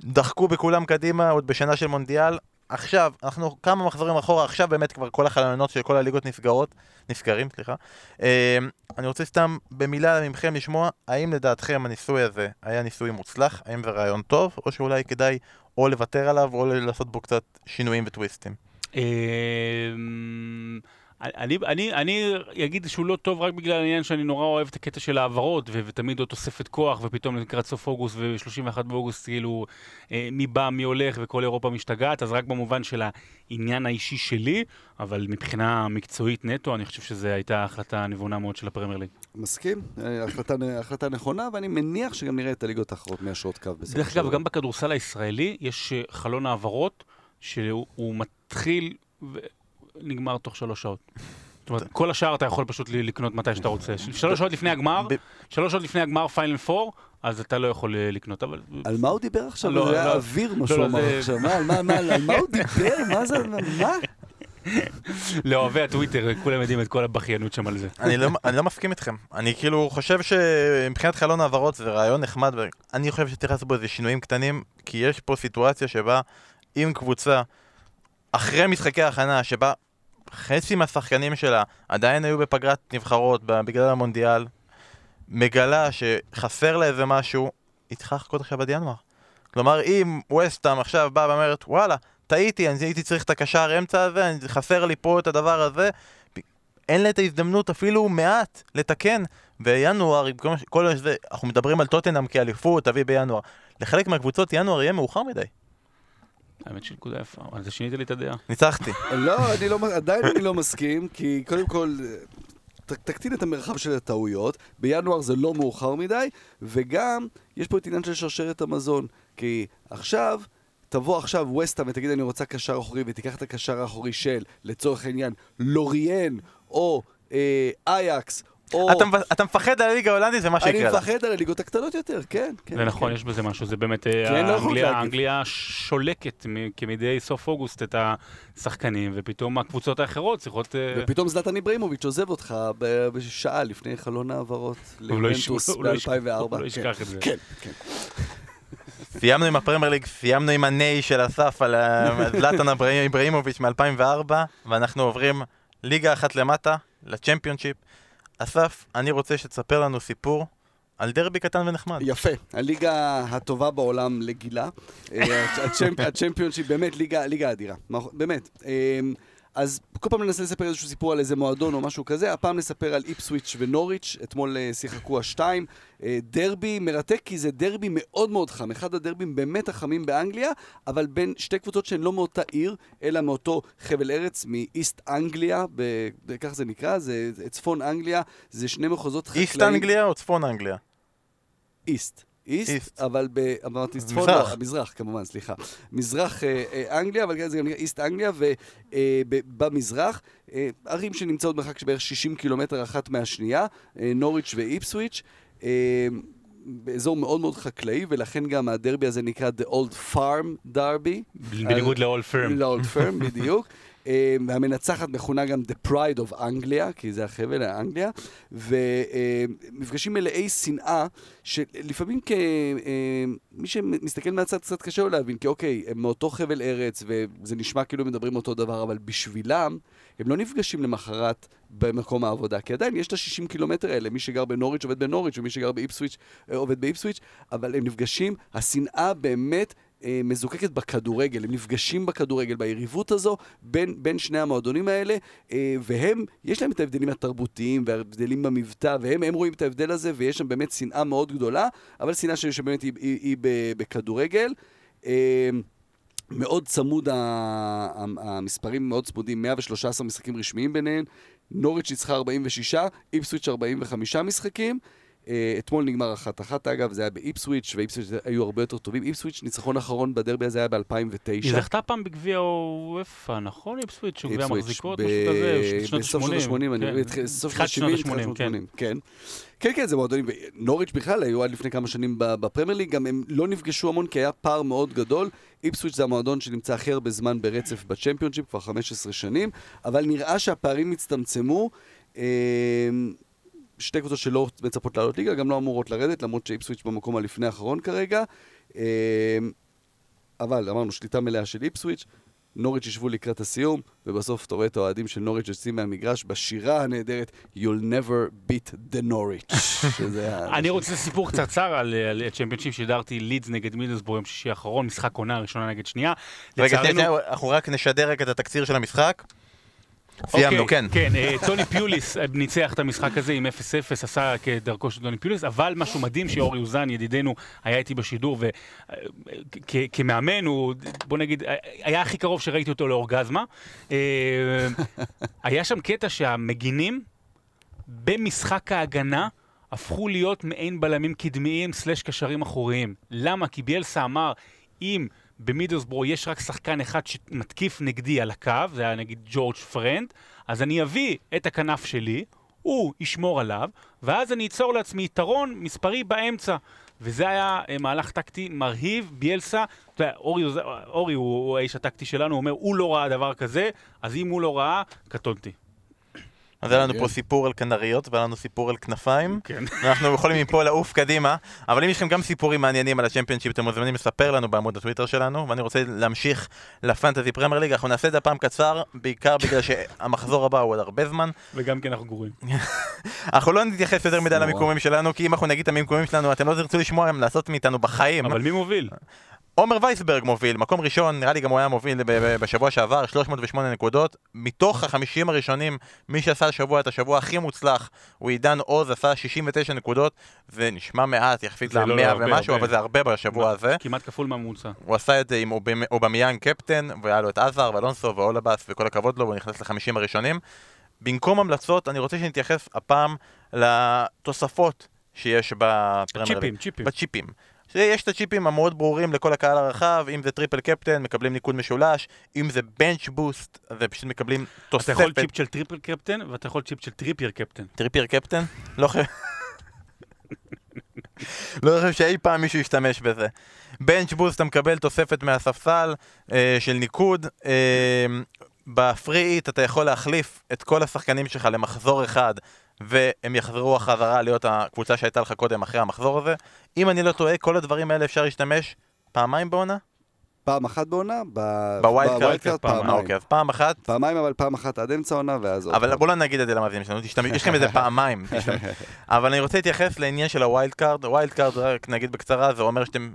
[SPEAKER 1] דחקו בכולם קדימה עוד בשנה של מונדיאל. עכשיו, אנחנו כמה מחזורים אחורה, עכשיו באמת כבר כל החלונות של כל הליגות נסגרות, נסגרים, סליחה. אה, אני רוצה סתם במילה מכם לשמוע, האם לדעתכם הניסוי הזה היה ניסוי מוצלח? האם זה רעיון טוב? או שאולי כדאי או לוותר עליו או לעשות בו קצת שינויים וטוויסטים?
[SPEAKER 3] אני, אני, אני אגיד שהוא לא טוב רק בגלל העניין שאני נורא אוהב את הקטע של העברות, ו- ותמיד עוד תוספת כוח, ופתאום לקראת סוף אוגוסט ו-31 באוגוסט, כאילו, אה, מי בא, מי הולך, וכל אירופה משתגעת, אז רק במובן של העניין האישי שלי, אבל מבחינה מקצועית נטו, אני חושב שזו הייתה החלטה נבונה מאוד של הפרמייר ליג.
[SPEAKER 2] מסכים, אה, החלטה, החלטה נכונה, ואני מניח שגם נראה את הליגות האחרות מהשעות קו בסופו
[SPEAKER 3] דרך אגב. גם בכדורסל הישראלי יש אה, חלון העברות שהוא הוא מתחיל ונגמר תוך שלוש שעות. זאת אומרת, כל השאר אתה יכול פשוט לקנות מתי שאתה רוצה. של- שלוש שעות לפני הגמר, שלוש שעות לפני הגמר פיינל פור, אז אתה לא יכול אה, לקנות, אבל...
[SPEAKER 2] על מה הוא דיבר עכשיו?
[SPEAKER 3] לא,
[SPEAKER 2] זה היה
[SPEAKER 3] לא.
[SPEAKER 2] אוויר מה
[SPEAKER 3] לא,
[SPEAKER 2] שהוא אמר עכשיו. מה, על מה- מה- על מה הוא דיבר? מה זה? מה?
[SPEAKER 3] לאוהבי הטוויטר, כולם יודעים את כל הבכיינות שם על זה.
[SPEAKER 1] אני לא, אני לא מסכים איתכם. אני כאילו חושב שמבחינת חלון העברות זה רעיון נחמד, ואני חושב שצריך לעשות בו איזה שינויים קטנים, כי יש פה סיטואציה שבה אם קבוצה, אחרי משחקי ההכנה, שבה חצי מהשחקנים שלה עדיין היו בפגרת נבחרות בגלל המונדיאל, מגלה שחסר לה איזה משהו, היא צריכה לחכות עכשיו עד ינואר. כלומר, אם ווסטהאם עכשיו באה ואומרת, וואלה, טעיתי, אני הייתי צריך את הקשר אמצע הזה, חסר לי פה את הדבר הזה, אין לה את ההזדמנות אפילו מעט לתקן. ש- כל זה, אנחנו מדברים על טוטנאם כאליפות, תביא בינואר. לחלק מהקבוצות ינואר יהיה מאוחר מדי.
[SPEAKER 3] האמת שנקודה יפה, על זה שינית לי את הדעה.
[SPEAKER 1] ניצחתי.
[SPEAKER 2] לא, אני לא, עדיין אני לא מסכים, כי קודם כל, ת, תקטין את המרחב של הטעויות, בינואר זה לא מאוחר מדי, וגם, יש פה את עניין של שרשרת המזון, כי עכשיו... תבוא עכשיו ווסטהאם ותגיד אני רוצה קשר אחורי ותיקח את הקשר האחורי של, לצורך העניין, לוריאן או אה, אייקס או...
[SPEAKER 1] אתה אתה מפחד על הליגה ההולנדית, זה מה
[SPEAKER 2] אני
[SPEAKER 1] שיקרה לה.
[SPEAKER 2] מפחד על הליגות הקטנות יותר, כן. כן
[SPEAKER 3] זה נכון,
[SPEAKER 2] כן.
[SPEAKER 3] יש בזה משהו, זה באמת, אה,
[SPEAKER 2] כן, לא
[SPEAKER 3] האנגליה,
[SPEAKER 2] להגיד.
[SPEAKER 3] האנגליה שולקת כמדי סוף אוגוסט את השחקנים, ופתאום הקבוצות האחרות צריכות... אה,
[SPEAKER 2] ופתאום זלטן איבראימוביץ' עוזב אותך בשעה לפני חלון העברות
[SPEAKER 3] הוא לא לא יש-
[SPEAKER 2] ב-2004.
[SPEAKER 3] הוא לא ישכח את זה.
[SPEAKER 2] כן, כן.
[SPEAKER 1] סיימנו עם הפרמייר ליג, סיימנו עם הניי של אסף על ה- זלאטן אברהים- אברהימוביץ' מ-2004, ואנחנו עוברים ליגה אחת למטה, לצ'מפיונשיפ. אסף, אני רוצה שתספר לנו סיפור על דרבי קטן ונחמד.
[SPEAKER 2] יפה, הליגה הטובה בעולם לגילה. אה, הצ'מפ- הצ'מפיונשיפ, באמת ליגה ליגה אדירה, באמת. אז כל פעם ננסה לספר איזשהו סיפור על איזה מועדון או משהו כזה, הפעם נספר על איפסוויץ' ונוריץ', אתמול אה, שיחקו השתיים. אה, דרבי מרתק כי זה דרבי מאוד מאוד חם, אחד הדרבים באמת החמים באנגליה, אבל בין שתי קבוצות שהן לא מאותה עיר, אלא מאותו חבל ארץ, מאיסט אנגליה, ב- כך זה נקרא, זה, זה צפון אנגליה, זה שני מחוזות חקלאיים.
[SPEAKER 1] איסט אנגליה או צפון אנגליה?
[SPEAKER 2] איסט. איסט. אבל ב... אמרתי צפון,
[SPEAKER 1] מזרח.
[SPEAKER 2] לא, המזרח כמובן, סליחה. מזרח אה, אה, אנגליה, אבל זה גם איסט אנגליה, ובמזרח, אה, ערים שנמצאות במרחק של בערך 60 קילומטר אחת מהשנייה, אה, נוריץ' ואיפסוויץ'. אה, באזור מאוד מאוד חקלאי, ולכן גם הדרבי הזה נקרא The Old Farm Derby.
[SPEAKER 3] בניגוד ל-all firm.
[SPEAKER 2] לאולד פרם, בדיוק. אה, והמנצחת מכונה גם The Pride of Anglia, כי זה החבל, אנגליה, ומפגשים מלאי שנאה, שלפעמים כמי שמסתכל מהצד קצת קשה לו להבין, כי אוקיי, הם מאותו חבל ארץ, וזה נשמע כאילו מדברים אותו דבר, אבל בשבילם, הם לא נפגשים למחרת במקום העבודה, כי עדיין יש את ה-60 קילומטר האלה, מי שגר בנוריץ' עובד בנוריץ', ומי שגר באיפסוויץ' אה, עובד באיפסוויץ', אבל הם נפגשים, השנאה באמת מזוקקת בכדורגל, הם נפגשים בכדורגל, ביריבות הזו בין, בין שני המועדונים האלה, אה, והם, יש להם את ההבדלים התרבותיים וההבדלים במבטא, והם הם רואים את ההבדל הזה, ויש שם באמת שנאה מאוד גדולה, אבל שנאה שבאמת היא, היא, היא בכדורגל. אה, מאוד צמוד, המספרים מאוד צמודים, 113 משחקים רשמיים ביניהם, נוריץ' ניצחה 46, איפסוויץ' 45 משחקים. אה, אתמול נגמר אחת אחת אגב, זה היה באיפסוויץ', ואיפסוויץ' היו הרבה יותר טובים. איפסוויץ', ניצחון אחרון בדרבי הזה היה ב-2009.
[SPEAKER 3] היא זכתה פעם בגביע וופא, נכון? איפסוויץ', שהוא גביע מחזיקות, משהו כזה,
[SPEAKER 2] בסוף שנות
[SPEAKER 3] ה-80.
[SPEAKER 2] ה-80, אני התחיל- סוף שנות ה-70,
[SPEAKER 3] שנות ה-80, כן.
[SPEAKER 2] כן. כן, כן, זה מועדונים, נוריץ' בכלל היו עד לפני כמה שנים בפרמייר ליג, גם הם לא נפגשו המון כי היה פער מאוד גדול. איפסוויץ' זה המועדון שנמצא הכי הרבה זמן ברצף בצ'מפיונשיפ, כבר 15 שנים, אבל נראה שהפערים הצטמצמו. שתי קבוצות שלא מצפות לעלות ליגה, גם לא אמורות לרדת, למרות שאיפסוויץ' במקום הלפני האחרון כרגע. אה, אבל אמרנו, שליטה מלאה של איפסוויץ', נוריץ' ישבו לקראת הסיום, ובסוף אתה רואה את האוהדים של נוריץ' יוצאים מהמגרש בשירה הנהדרת You'll never beat the Norwich. ה-
[SPEAKER 3] אני רוצה סיפור קצרצר על הצ'מפיונשיפ, שידרתי לידס נגד מידלסבורג יום שישי האחרון, משחק עונה ראשונה נגד שנייה.
[SPEAKER 1] רגע, אנחנו רק נשדר רק את התקציר של המשחק. סיימנו,
[SPEAKER 3] אוקיי,
[SPEAKER 1] כן.
[SPEAKER 3] כן, אה, טוני פיוליס אה, ניצח את המשחק הזה עם 0-0, עשה כדרכו של טוני פיוליס, אבל משהו מדהים שאורי אוזן, ידידנו, היה איתי בשידור, וכמאמן הוא, בוא נגיד, אה, היה הכי קרוב שראיתי אותו לאורגזמה. אה, היה שם קטע שהמגינים במשחק ההגנה הפכו להיות מעין בלמים קדמיים סלש קשרים אחוריים. למה? כי ביאלסה אמר, אם במידלסבורו יש רק שחקן אחד שמתקיף נגדי על הקו, זה היה נגיד ג'ורג' פרנד, אז אני אביא את הכנף שלי, הוא ישמור עליו, ואז אני אצור לעצמי יתרון מספרי באמצע. וזה היה אה, מהלך טקטי מרהיב, ביאלסה, אתה יודע, אורי, אורי הוא, הוא האיש הטקטי שלנו, הוא אומר, הוא לא ראה דבר כזה, אז אם הוא לא ראה, קטונתי.
[SPEAKER 1] אז היה לנו
[SPEAKER 2] כן.
[SPEAKER 1] פה סיפור על כנריות והיה לנו סיפור על כנפיים.
[SPEAKER 3] כן.
[SPEAKER 1] אנחנו יכולים מפה לעוף קדימה, אבל אם יש לכם גם סיפורים מעניינים על הצ'מפיונשיפ, אתם מוזמנים לספר לנו בעמוד הטוויטר שלנו, ואני רוצה להמשיך ל Fantasy Premier League, אנחנו נעשה את זה הפעם קצר, בעיקר בגלל שהמחזור הבא הוא עוד הרבה זמן.
[SPEAKER 3] וגם כן אנחנו גרועים.
[SPEAKER 1] אנחנו לא נתייחס יותר מדי. למיקומים שלנו, כי אם אנחנו נגיד את המיקומים שלנו, אתם לא תרצו לשמוע המלצות מאיתנו בחיים.
[SPEAKER 3] אבל מי מוביל?
[SPEAKER 1] עומר וייסברג מוביל, מקום ראשון, נראה לי גם הוא היה מוביל בשבוע שעבר, 308 נקודות. מתוך החמישים הראשונים, מי שעשה השבוע את השבוע הכי מוצלח הוא עידן עוז, עשה 69 נקודות. זה נשמע מעט יחסית
[SPEAKER 3] זה לא,
[SPEAKER 1] למאה
[SPEAKER 3] הרבה,
[SPEAKER 1] ומשהו,
[SPEAKER 3] הרבה.
[SPEAKER 1] אבל זה הרבה בשבוע הזה.
[SPEAKER 3] כמעט כפול מהממוצע.
[SPEAKER 1] הוא עשה את זה עם אובמ- אובמיאן קפטן, והיה לו את הזאר ואלונסו ואולבאס וכל הכבוד לו, והוא נכנס לחמישים הראשונים. במקום המלצות, אני רוצה שנתייחס הפעם לתוספות שיש בפרמייר ליג.
[SPEAKER 3] צ'יפים, צ'יפים.
[SPEAKER 1] בצ'יפים. יש את הצ'יפים המאוד ברורים לכל הקהל הרחב, אם זה triple captain, מקבלים ניקוד משולש, אם זה bench boost, אז הם פשוט מקבלים
[SPEAKER 3] אתה יכול
[SPEAKER 1] תוספת.
[SPEAKER 3] צ'יפ של triple captain, ואתה יכול צ'יפ של טריפייר קפטן.
[SPEAKER 1] טריפייר קפטן? לא חושב... לא חושב שאי פעם מישהו ישתמש בזה. bench boost אתה מקבל תוספת מהספסל אה, של ניקוד. אה, ב free hit אתה יכול להחליף את כל השחקנים שלך למחזור אחד והם יחזרו חזרה להיות הקבוצה שהייתה לך קודם אחרי המחזור הזה. אם אני לא טועה, כל הדברים האלה אפשר להשתמש פעמיים בעונה?
[SPEAKER 2] פעם אחת בעונה, ב-
[SPEAKER 1] ב wild
[SPEAKER 2] card, ב wild card
[SPEAKER 3] פעם,
[SPEAKER 1] אה,
[SPEAKER 2] פעמיים.
[SPEAKER 1] אוקיי, אז פעם אחת
[SPEAKER 2] פעמיים, אבל פעם אחת עד אמצע העונה, ואז עוד
[SPEAKER 1] אבל. בואו לא נגיד את זה למאזינים שלנו, יש לכם איזה פעמיים. אבל אני רוצה להתייחס לעניין של ה wild card. ה wild card, רק נגיד בקצרה, זה אומר שאתם...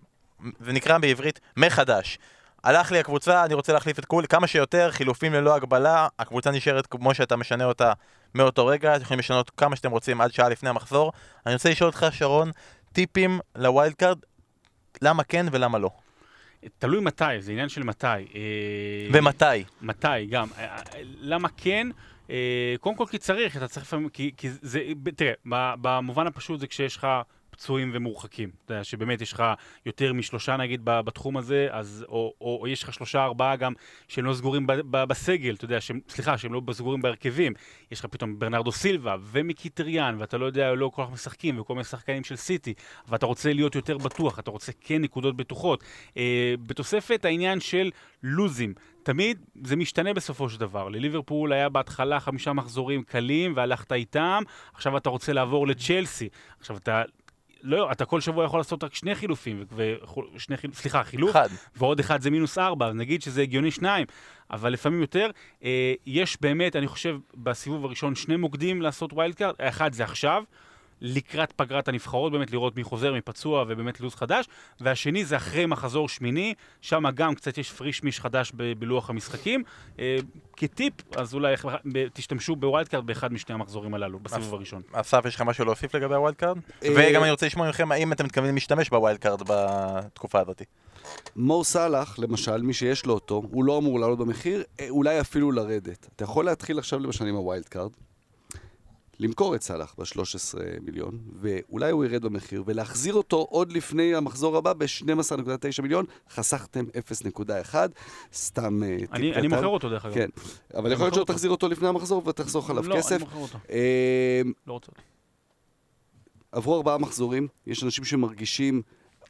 [SPEAKER 1] זה נקרא בעברית מחדש. הלך לי הקבוצה, אני רוצה להחליף את כול, כמה שיותר, חילופים ללא הגבלה, הקבוצה נשארת כמו שאתה משנה אותה מאותו רגע, אתם יכולים לשנות כמה שאתם רוצים עד שעה לפני המחזור. אני רוצה לשאול אותך, שרון, טיפים ל wild card, למה כן ולמה לא?
[SPEAKER 3] תלוי מתי, זה עניין של מתי. אה,
[SPEAKER 1] ומתי?
[SPEAKER 3] מתי גם. אה, למה כן? אה, קודם כל כי צריך, אתה צריך לפעמים, כי, כי זה, תראה, במובן הפשוט זה כשיש לך פצועים ומורחקים. אתה יודע, שבאמת יש לך יותר משלושה נגיד בתחום הזה, אז, או, או, או יש לך שלושה ארבעה גם שהם לא סגורים ב, ב, בסגל, אתה יודע, שהם, סליחה, שהם לא סגורים בהרכבים. יש לך פתאום ברנרדו סילבה ומיקיטריאן, ואתה לא יודע, לא כל כך משחקים, וכל מיני שחקנים של סיטי, ואתה רוצה להיות יותר בטוח, אתה רוצה כן נקודות בטוחות. אה, בתוספת העניין של לוזים. תמיד זה משתנה בסופו של דבר. לליברפול היה בהתחלה חמישה מחזורים קלים והלכת איתם, עכשיו אתה רוצה לעבור לצ'לסי. עכשיו אתה... לא, אתה כל שבוע יכול לעשות רק שני חילופים, ושני חיל... סליחה, חילוף,
[SPEAKER 1] אחד.
[SPEAKER 3] ועוד אחד זה מינוס ארבע, נגיד שזה הגיוני שניים, אבל לפעמים יותר. אה, יש באמת, אני חושב, בסיבוב הראשון שני מוקדים לעשות wild card, האחד זה עכשיו, לקראת פגרת הנבחרות, באמת לראות מי חוזר, מי פצוע ובאמת לו"ז חדש, והשני זה אחרי מחזור שמיני, שם גם קצת יש פריש מיש חדש ב- בלוח המשחקים. אה, כטיפ, אז אולי ב- תשתמשו ב wild card באחד משני המחזורים הללו, בסיבוב הראשון.
[SPEAKER 1] אסף, יש לך משהו להוסיף לגבי ה wild card?
[SPEAKER 2] אה,
[SPEAKER 1] וגם אני רוצה לשמוע מכם האם אתם מתכוונים להשתמש ב wild card בתקופה הזאת.
[SPEAKER 2] מו סאלח, למשל, מי שיש לו אותו, הוא לא אמור לעלות במחיר, אה, אולי אפילו לרדת. אתה יכול להתחיל עכשיו למשל עם ה wild card, למכור את סאלח ב-13 מיליון, ואולי הוא ירד במחיר, ולהחזיר אותו עוד לפני המחזור הבא ב-12.9 מיליון, חסכתם 0.1, סתם אה, טיפ
[SPEAKER 3] אני,
[SPEAKER 2] קטן.
[SPEAKER 3] אני מוכר אותו דרך אגב.
[SPEAKER 2] כן, אבל
[SPEAKER 3] אני
[SPEAKER 2] יכול להיות שלא תחזיר אותו לפני המחזור ותחסוך עליו
[SPEAKER 3] לא,
[SPEAKER 2] כסף.
[SPEAKER 3] אני מוכר אותו.
[SPEAKER 2] אה,
[SPEAKER 3] לא רוצה אותו.
[SPEAKER 2] עברו ארבעה מחזורים, יש אנשים שמרגישים,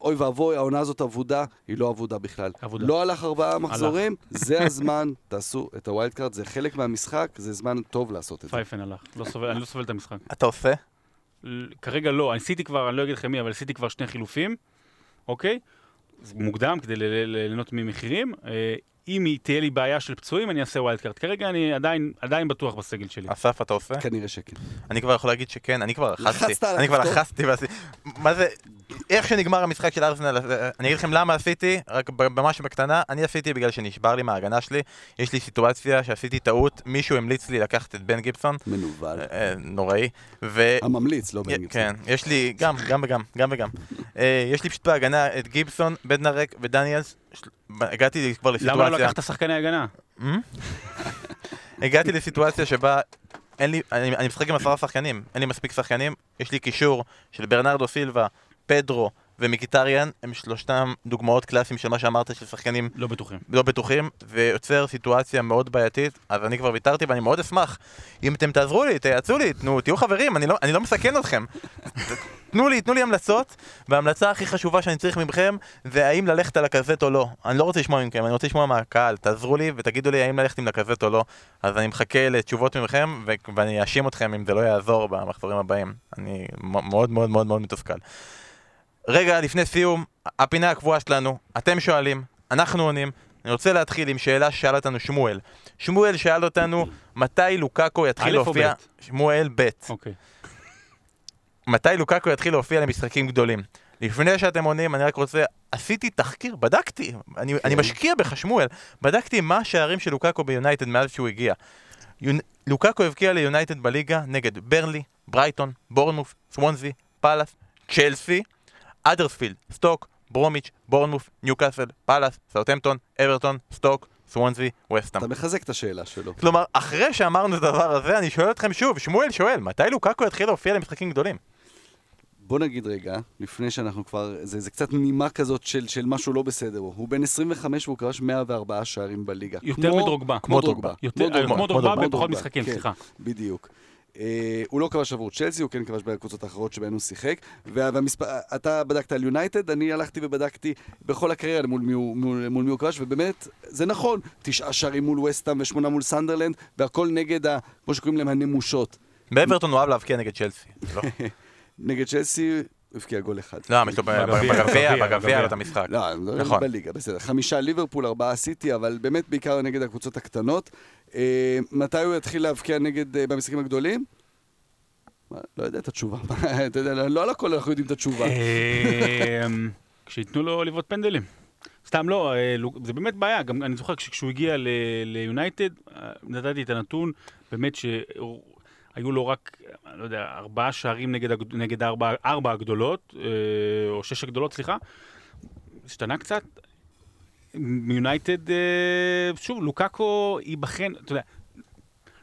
[SPEAKER 2] אוי ואבוי, העונה הזאת אבודה, היא לא אבודה בכלל.
[SPEAKER 3] אבודה.
[SPEAKER 2] לא הלך ארבעה מחזורים, זה הזמן, תעשו את ה wild card, זה חלק מהמשחק, זה זמן טוב לעשות את זה.
[SPEAKER 3] פייפן הלך, לא סובל, אני לא סובל את המשחק.
[SPEAKER 1] אתה עושה?
[SPEAKER 3] כרגע לא, אני עשיתי כבר, אני לא אגיד לכם מי, אבל עשיתי כבר שני חילופים, אוקיי? מוקדם כדי ליהנות ממחירים. אם תהיה לי בעיה של פצועים, אני אעשה wild card. כרגע אני עדיין, עדיין בטוח בסגל שלי.
[SPEAKER 1] אסף, אתה עושה?
[SPEAKER 2] כנראה שכן.
[SPEAKER 1] אני כבר יכול להגיד שכן, אני כבר לחצתי. אני כבר? לחצתי ועשיתי... מה זה... איך שנגמר המשחק של ארסנל, אה, אני אגיד לכם למה עשיתי, רק ממש בקטנה, אני עשיתי בגלל שנשבר לי מההגנה שלי. יש לי סיטואציה שעשיתי טעות, מישהו המליץ לי לקחת את בן גיבסון,
[SPEAKER 2] מנוול.
[SPEAKER 1] אה, נוראי, ו...
[SPEAKER 2] הממליץ, לא בן גיבסון.
[SPEAKER 1] כן, יש לי, גם, גם וגם, גם וגם. אה, יש לי פשוט בהגנה את גיבסון, בדנרק ודניאלס. הגעתי כבר
[SPEAKER 3] למה לא
[SPEAKER 1] לסיטואציה...
[SPEAKER 3] לקחת שחקני הגנה?
[SPEAKER 1] הגעתי לסיטואציה שבה אין לי, אני, אני משחק עם עשרה שחקנים, אין לי מספיק שחקנים, יש לי קישור של ברנרדו סילבה, פדרו ומיקיטריאן, הם שלושתם דוגמאות קלאסיים של מה שאמרת של שחקנים
[SPEAKER 3] לא בטוחים.
[SPEAKER 1] לא בטוחים, ויוצר סיטואציה מאוד בעייתית, אז אני כבר ויתרתי ואני מאוד אשמח אם אתם תעזרו לי, תייעצו לי, תנו, תהיו חברים, אני לא, אני לא מסכן אתכם. תנו לי, תנו לי המלצות, וההמלצה הכי חשובה שאני צריך מכם זה האם ללכת על הקזט או לא. אני לא רוצה לשמוע מכם, אני רוצה לשמוע מהקהל, תעזרו לי ותגידו לי האם ללכת עם לקזט או לא. אז אני מחכה לתשובות מכם, ו- ואני אאשים אתכם אם זה לא יעזור במחזורים הבאים. אני מאוד מאוד מאוד מאוד מתוסכל. רגע, לפני סיום, הפינה הקבועה שלנו, אתם שואלים, אנחנו עונים. אני רוצה להתחיל עם שאלה ששאל אותנו שמואל. שמואל שאל אותנו, מתי לוקאקו יתחיל להופיע...
[SPEAKER 3] ב'?
[SPEAKER 1] שמואל ב'.
[SPEAKER 3] אוקיי.
[SPEAKER 1] מתי לוקאקו יתחיל להופיע למשחקים גדולים? לפני שאתם עונים, אני רק רוצה, עשיתי תחקיר, בדקתי, אני,
[SPEAKER 2] כן.
[SPEAKER 1] אני משקיע בך שמואל, בדקתי מה השערים של לוקאקו ביונייטד מאז שהוא הגיע. יונ... לוקאקו הבקיע ליונייטד בליגה נגד ברנלי, ברייטון, בורנמוף, סוונזי, פאלאס, צ'לסי, האדרספילד, סטוק, ברומיץ', בורנמוף, ניוקאסל, פאלאס, סאוטהמפטון, אברטון, סטוק, סוונזי, וסטאם.
[SPEAKER 2] אתה מחזק את השאלה שלו.
[SPEAKER 1] כלומר, אחרי שאמרנו את הדבר הזה, אני שואל אתכם שוב, שמואל שואל, מתי לוקאקו יתחיל להופיע למשחקים גדולים?
[SPEAKER 2] בוא נגיד רגע, לפני שאנחנו כבר, זה, זה קצת נימה כזאת של, של משהו לא בסדר בו. הוא בן 25 והוא כבש 104 שערים בליגה.
[SPEAKER 3] יותר
[SPEAKER 2] כמו-
[SPEAKER 3] מדרוגבה.
[SPEAKER 2] כמו דרוגבה.
[SPEAKER 3] יותר-
[SPEAKER 2] כמו דרוגבה.
[SPEAKER 3] בפחות משחקים,
[SPEAKER 2] כן,
[SPEAKER 3] סליחה.
[SPEAKER 2] בדיוק. אה, הוא לא כבש עבור צ'לסי, הוא כן כבש בקבוצות האחרות שבהן הוא שיחק. וה- והמספר, אתה בדקת על יונייטד, אני הלכתי ובדקתי בכל הקריירה מול מי הוא, מול, מול מי הוא כבש, ובאמת, זה נכון, תשעה שערים מול וסטאם ושמונה מול סנדרלנד, והכל נגד, ה, כמו שקוראים להם, הנמושות.
[SPEAKER 1] באברטון הוא אהב להבקיע נגד צ'לסי. לא?
[SPEAKER 2] נגד צ'לסי, הוא הבקיע גול אחד.
[SPEAKER 1] לא, יש לו ב-
[SPEAKER 3] בגביע,
[SPEAKER 1] בגביע, את המשחק.
[SPEAKER 2] לא, אני מדבר
[SPEAKER 1] נכון.
[SPEAKER 2] בליגה, בסדר. חמישה ליברפול, ארבעה סיטי, אבל באמת בעיקר נגד הקבוצות הקטנות. אה, מתי הוא יתחיל להבקיע נגד, אה, במשחקים הגדולים? לא יודע את התשובה. אתה יודע, לא על הכל אנחנו יודעים את התשובה.
[SPEAKER 3] אמ, כשייתנו לו לבעוט פנדלים. סתם לא, אה, זה באמת בעיה, גם אני זוכר כשהוא הגיע ל- ליונייטד, אה, נתתי את הנתון, באמת שהיו לו רק, לא יודע, ארבעה שערים נגד, נגד ארבע, ארבע הגדולות, אה, או שש הגדולות, סליחה. השתנה קצת. מיונייטד, אה, שוב, לוקאקו ייבחן, אתה יודע,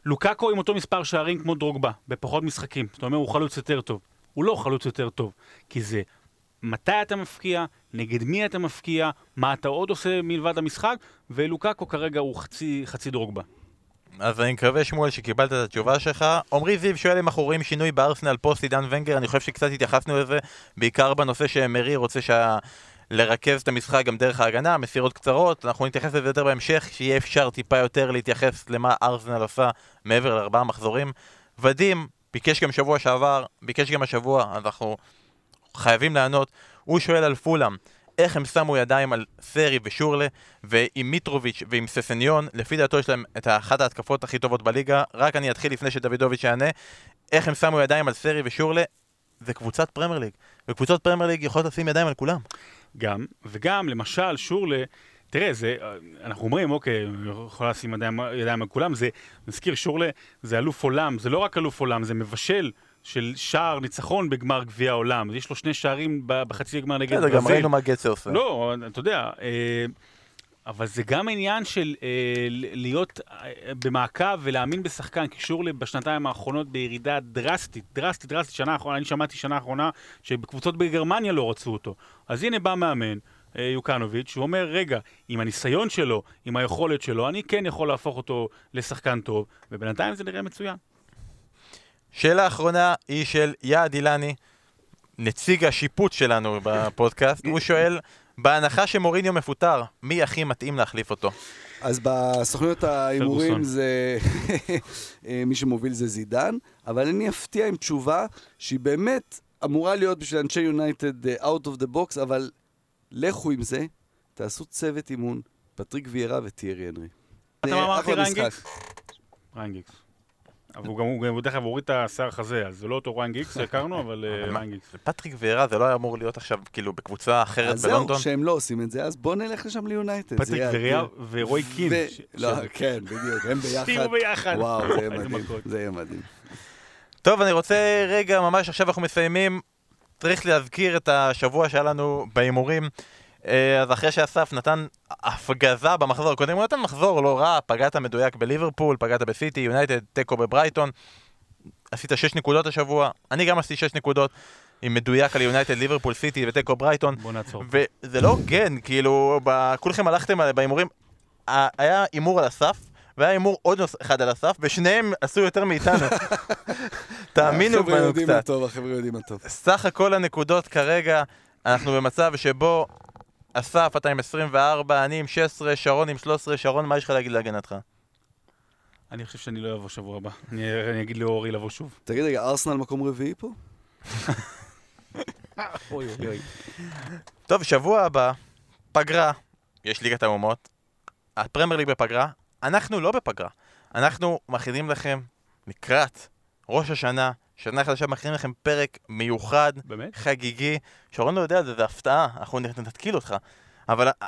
[SPEAKER 3] לוקאקו עם אותו מספר שערים כמו דרוגבה, בפחות משחקים. זאת אומרת, הוא חלוץ יותר טוב. הוא לא חלוץ יותר טוב, כי זה מתי אתה מפקיע, נגד מי אתה מפקיע, מה אתה עוד עושה מלבד המשחק, ולוקאקו כרגע הוא חצי, חצי דרוגבה.
[SPEAKER 1] אז אני מקווה, שמואל, שקיבלת את התשובה שלך. עמרי זיו שואל אם אנחנו רואים שינוי בארסנל פוסט עידן ונגר, אני חושב שקצת התייחסנו לזה, בעיקר בנושא שמרי רוצה שה... לרכז את המשחק גם דרך ההגנה, מסירות קצרות, אנחנו נתייחס לזה יותר בהמשך, שיהיה אפשר טיפה יותר להתייחס למה ארסנל עשה מעבר לארבעה מחזורים. ודים ביקש גם שבוע שעבר, ביקש גם השבוע, אז אנחנו חייבים לענות. הוא שואל על פולאם, איך הם שמו ידיים על סרי ושורלה, ועם מיטרוביץ' ועם ססניון, לפי דעתו יש להם את אחת ההתקפות הכי טובות בליגה, רק אני אתחיל לפני שדוידוביץ' יענה, איך הם שמו ידיים על סרי ושורלה, זה קבוצת פרמייר ליג, וקבוצות פרמייר ליג יכולות לשים ידיים על כולם.
[SPEAKER 3] גם, וגם, למשל, שורלה, תראה, זה, אנחנו אומרים, אוקיי, יכול לשים ידיים, ידיים על כולם, זה, נזכיר, שורלה זה אלוף עולם, זה לא רק אלוף עולם, זה מבשל של שער ניצחון בגמר גביע העולם. יש לו שני שערים בחצי גמר נגד ברזיל.
[SPEAKER 1] גם ראינו מה גצה עושה.
[SPEAKER 3] לא, אתה יודע, אה, אבל זה גם עניין של אה, להיות אה, במעקב ולהאמין בשחקן, קישור בשנתיים האחרונות בירידה דרסטית, דרסטית, דרסטית, שנה האחרונה, אני שמעתי שנה האחרונה שבקבוצות בגרמניה לא רצו אותו. אז הנה בא מאמן. יוקנוביץ', שהוא אומר, רגע, עם הניסיון שלו, עם היכולת שלו, אני כן יכול להפוך אותו לשחקן טוב, ובינתיים זה נראה מצוין.
[SPEAKER 1] שאלה אחרונה היא של יעד אילני, נציג השיפוט שלנו בפודקאסט, הוא שואל, בהנחה שמוריניו מפוטר, מי הכי מתאים להחליף אותו?
[SPEAKER 2] אז בסוכנויות ההימורים. זה... אה, מי שמוביל זה זידן, אבל אני אפתיע עם תשובה שהיא באמת אמורה להיות בשביל אנשי יונייטד אה, out of the box, אבל לכו עם זה, תעשו צוות אימון, פטריק ויירה וטיירי הנרי.
[SPEAKER 3] אתה מה אמרתי, אבל הוא גם, הוא דרך אגב הוריד את השיער חזה, אז זה לא אותו ריין גיקס שהכרנו, אבל אה? ריין גיקס.
[SPEAKER 1] פטריק וירה זה לא היה אמור להיות עכשיו כאילו בקבוצה אחרת
[SPEAKER 2] אז זהו,
[SPEAKER 1] בלונדון?
[SPEAKER 2] שהם לא עושים את זה, אז בואו נלך לשם ליונייטד.
[SPEAKER 3] פטריק
[SPEAKER 2] אדיר.
[SPEAKER 3] ורוי קין.
[SPEAKER 2] לא, כן, בדיוק, הם ביחד.
[SPEAKER 3] תהיו ביחד.
[SPEAKER 2] וואו, זה יהיה מדהים. זה יהיה מדהים.
[SPEAKER 1] טוב, אני רוצה רגע, ממש עכשיו אנחנו מסיימים, צריך להזכיר את השבוע שהיה לנו בהימורים. אה, אז אחרי שאסף נתן הפגזה במחזור הקודם, הוא נתן מחזור לא רע, פגעת מדויק בליברפול, פגעת בסיטי, יונייטד, תיקו בברייטון. עשית 6 נקודות השבוע, אני גם עשיתי 6 נקודות, עם מדויק על יונייטד, ליברפול, סיטי ותיקו ברייטון.
[SPEAKER 3] בוא נעצור.
[SPEAKER 1] וזה לא הוגן, כאילו, ב- כולכם הלכתם בהימורים, היה הימור על הסף, והיה הימור עוד אחד על הסף, ושניהם עשו יותר מאיתנו. תאמינו
[SPEAKER 2] החבר'ה
[SPEAKER 1] בנו
[SPEAKER 2] יודעים מה
[SPEAKER 1] קצת.
[SPEAKER 2] טוב, החבר'ה יודעים מה טוב.
[SPEAKER 1] סך הכל הנקודות כרגע, אנחנו במצב שבו אסף, אתה עם 24, אני עם 16, שרון עם 13, שרון, מה יש לך להגיד להגנתך?
[SPEAKER 3] אני חושב שאני לא אבוא שבוע הבא. אני אני אגיד לאורי לבוא שוב.
[SPEAKER 2] תגיד רגע, ארסנל מקום רביעי פה?
[SPEAKER 3] אוי אוי אוי.
[SPEAKER 1] טוב, שבוע הבא, פגרה, יש ליגת האומות, הפרמייר ליג בפגרה, אנחנו לא בפגרה. אנחנו מכינים לכם לקראת ראש השנה שנה חדשה מכינים לכם פרק מיוחד,
[SPEAKER 3] באמת?
[SPEAKER 1] חגיגי. שרון לא יודע זה, הפתעה, אנחנו נתקיל אותך. אבל אה,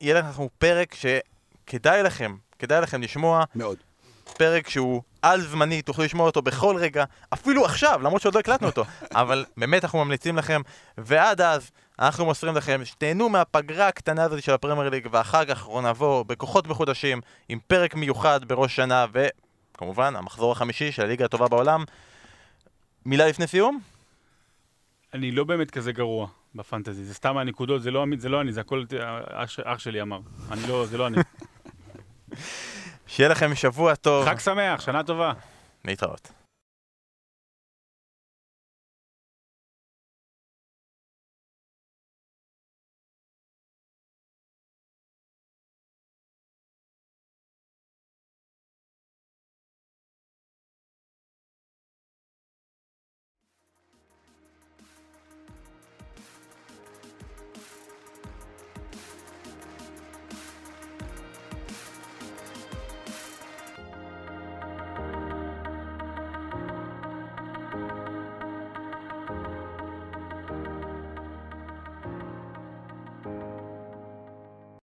[SPEAKER 1] יהיה לכם פרק שכדאי לכם, כדאי לכם לשמוע.
[SPEAKER 2] מאוד.
[SPEAKER 1] פרק שהוא על זמני, תוכלו לשמוע אותו בכל רגע, אפילו עכשיו, למרות שעוד לא הקלטנו אותו. אבל באמת אנחנו ממליצים לכם, ועד אז אנחנו מוסרים לכם שתהנו מהפגרה הקטנה הזאת של הפרמייר ליג, ואחר כך אנחנו נבוא בכוחות מחודשים עם פרק מיוחד בראש שנה, וכמובן המחזור החמישי של הליגה הטובה בעולם. מילה לפני סיום?
[SPEAKER 3] אני לא באמת כזה גרוע בפנטזי, זה סתם הנקודות, זה לא, זה לא אני, זה הכל אח, אח שלי אמר. אני לא, זה לא אני.
[SPEAKER 1] שיהיה לכם שבוע טוב.
[SPEAKER 3] חג שמח, שנה טובה.
[SPEAKER 1] להתראות.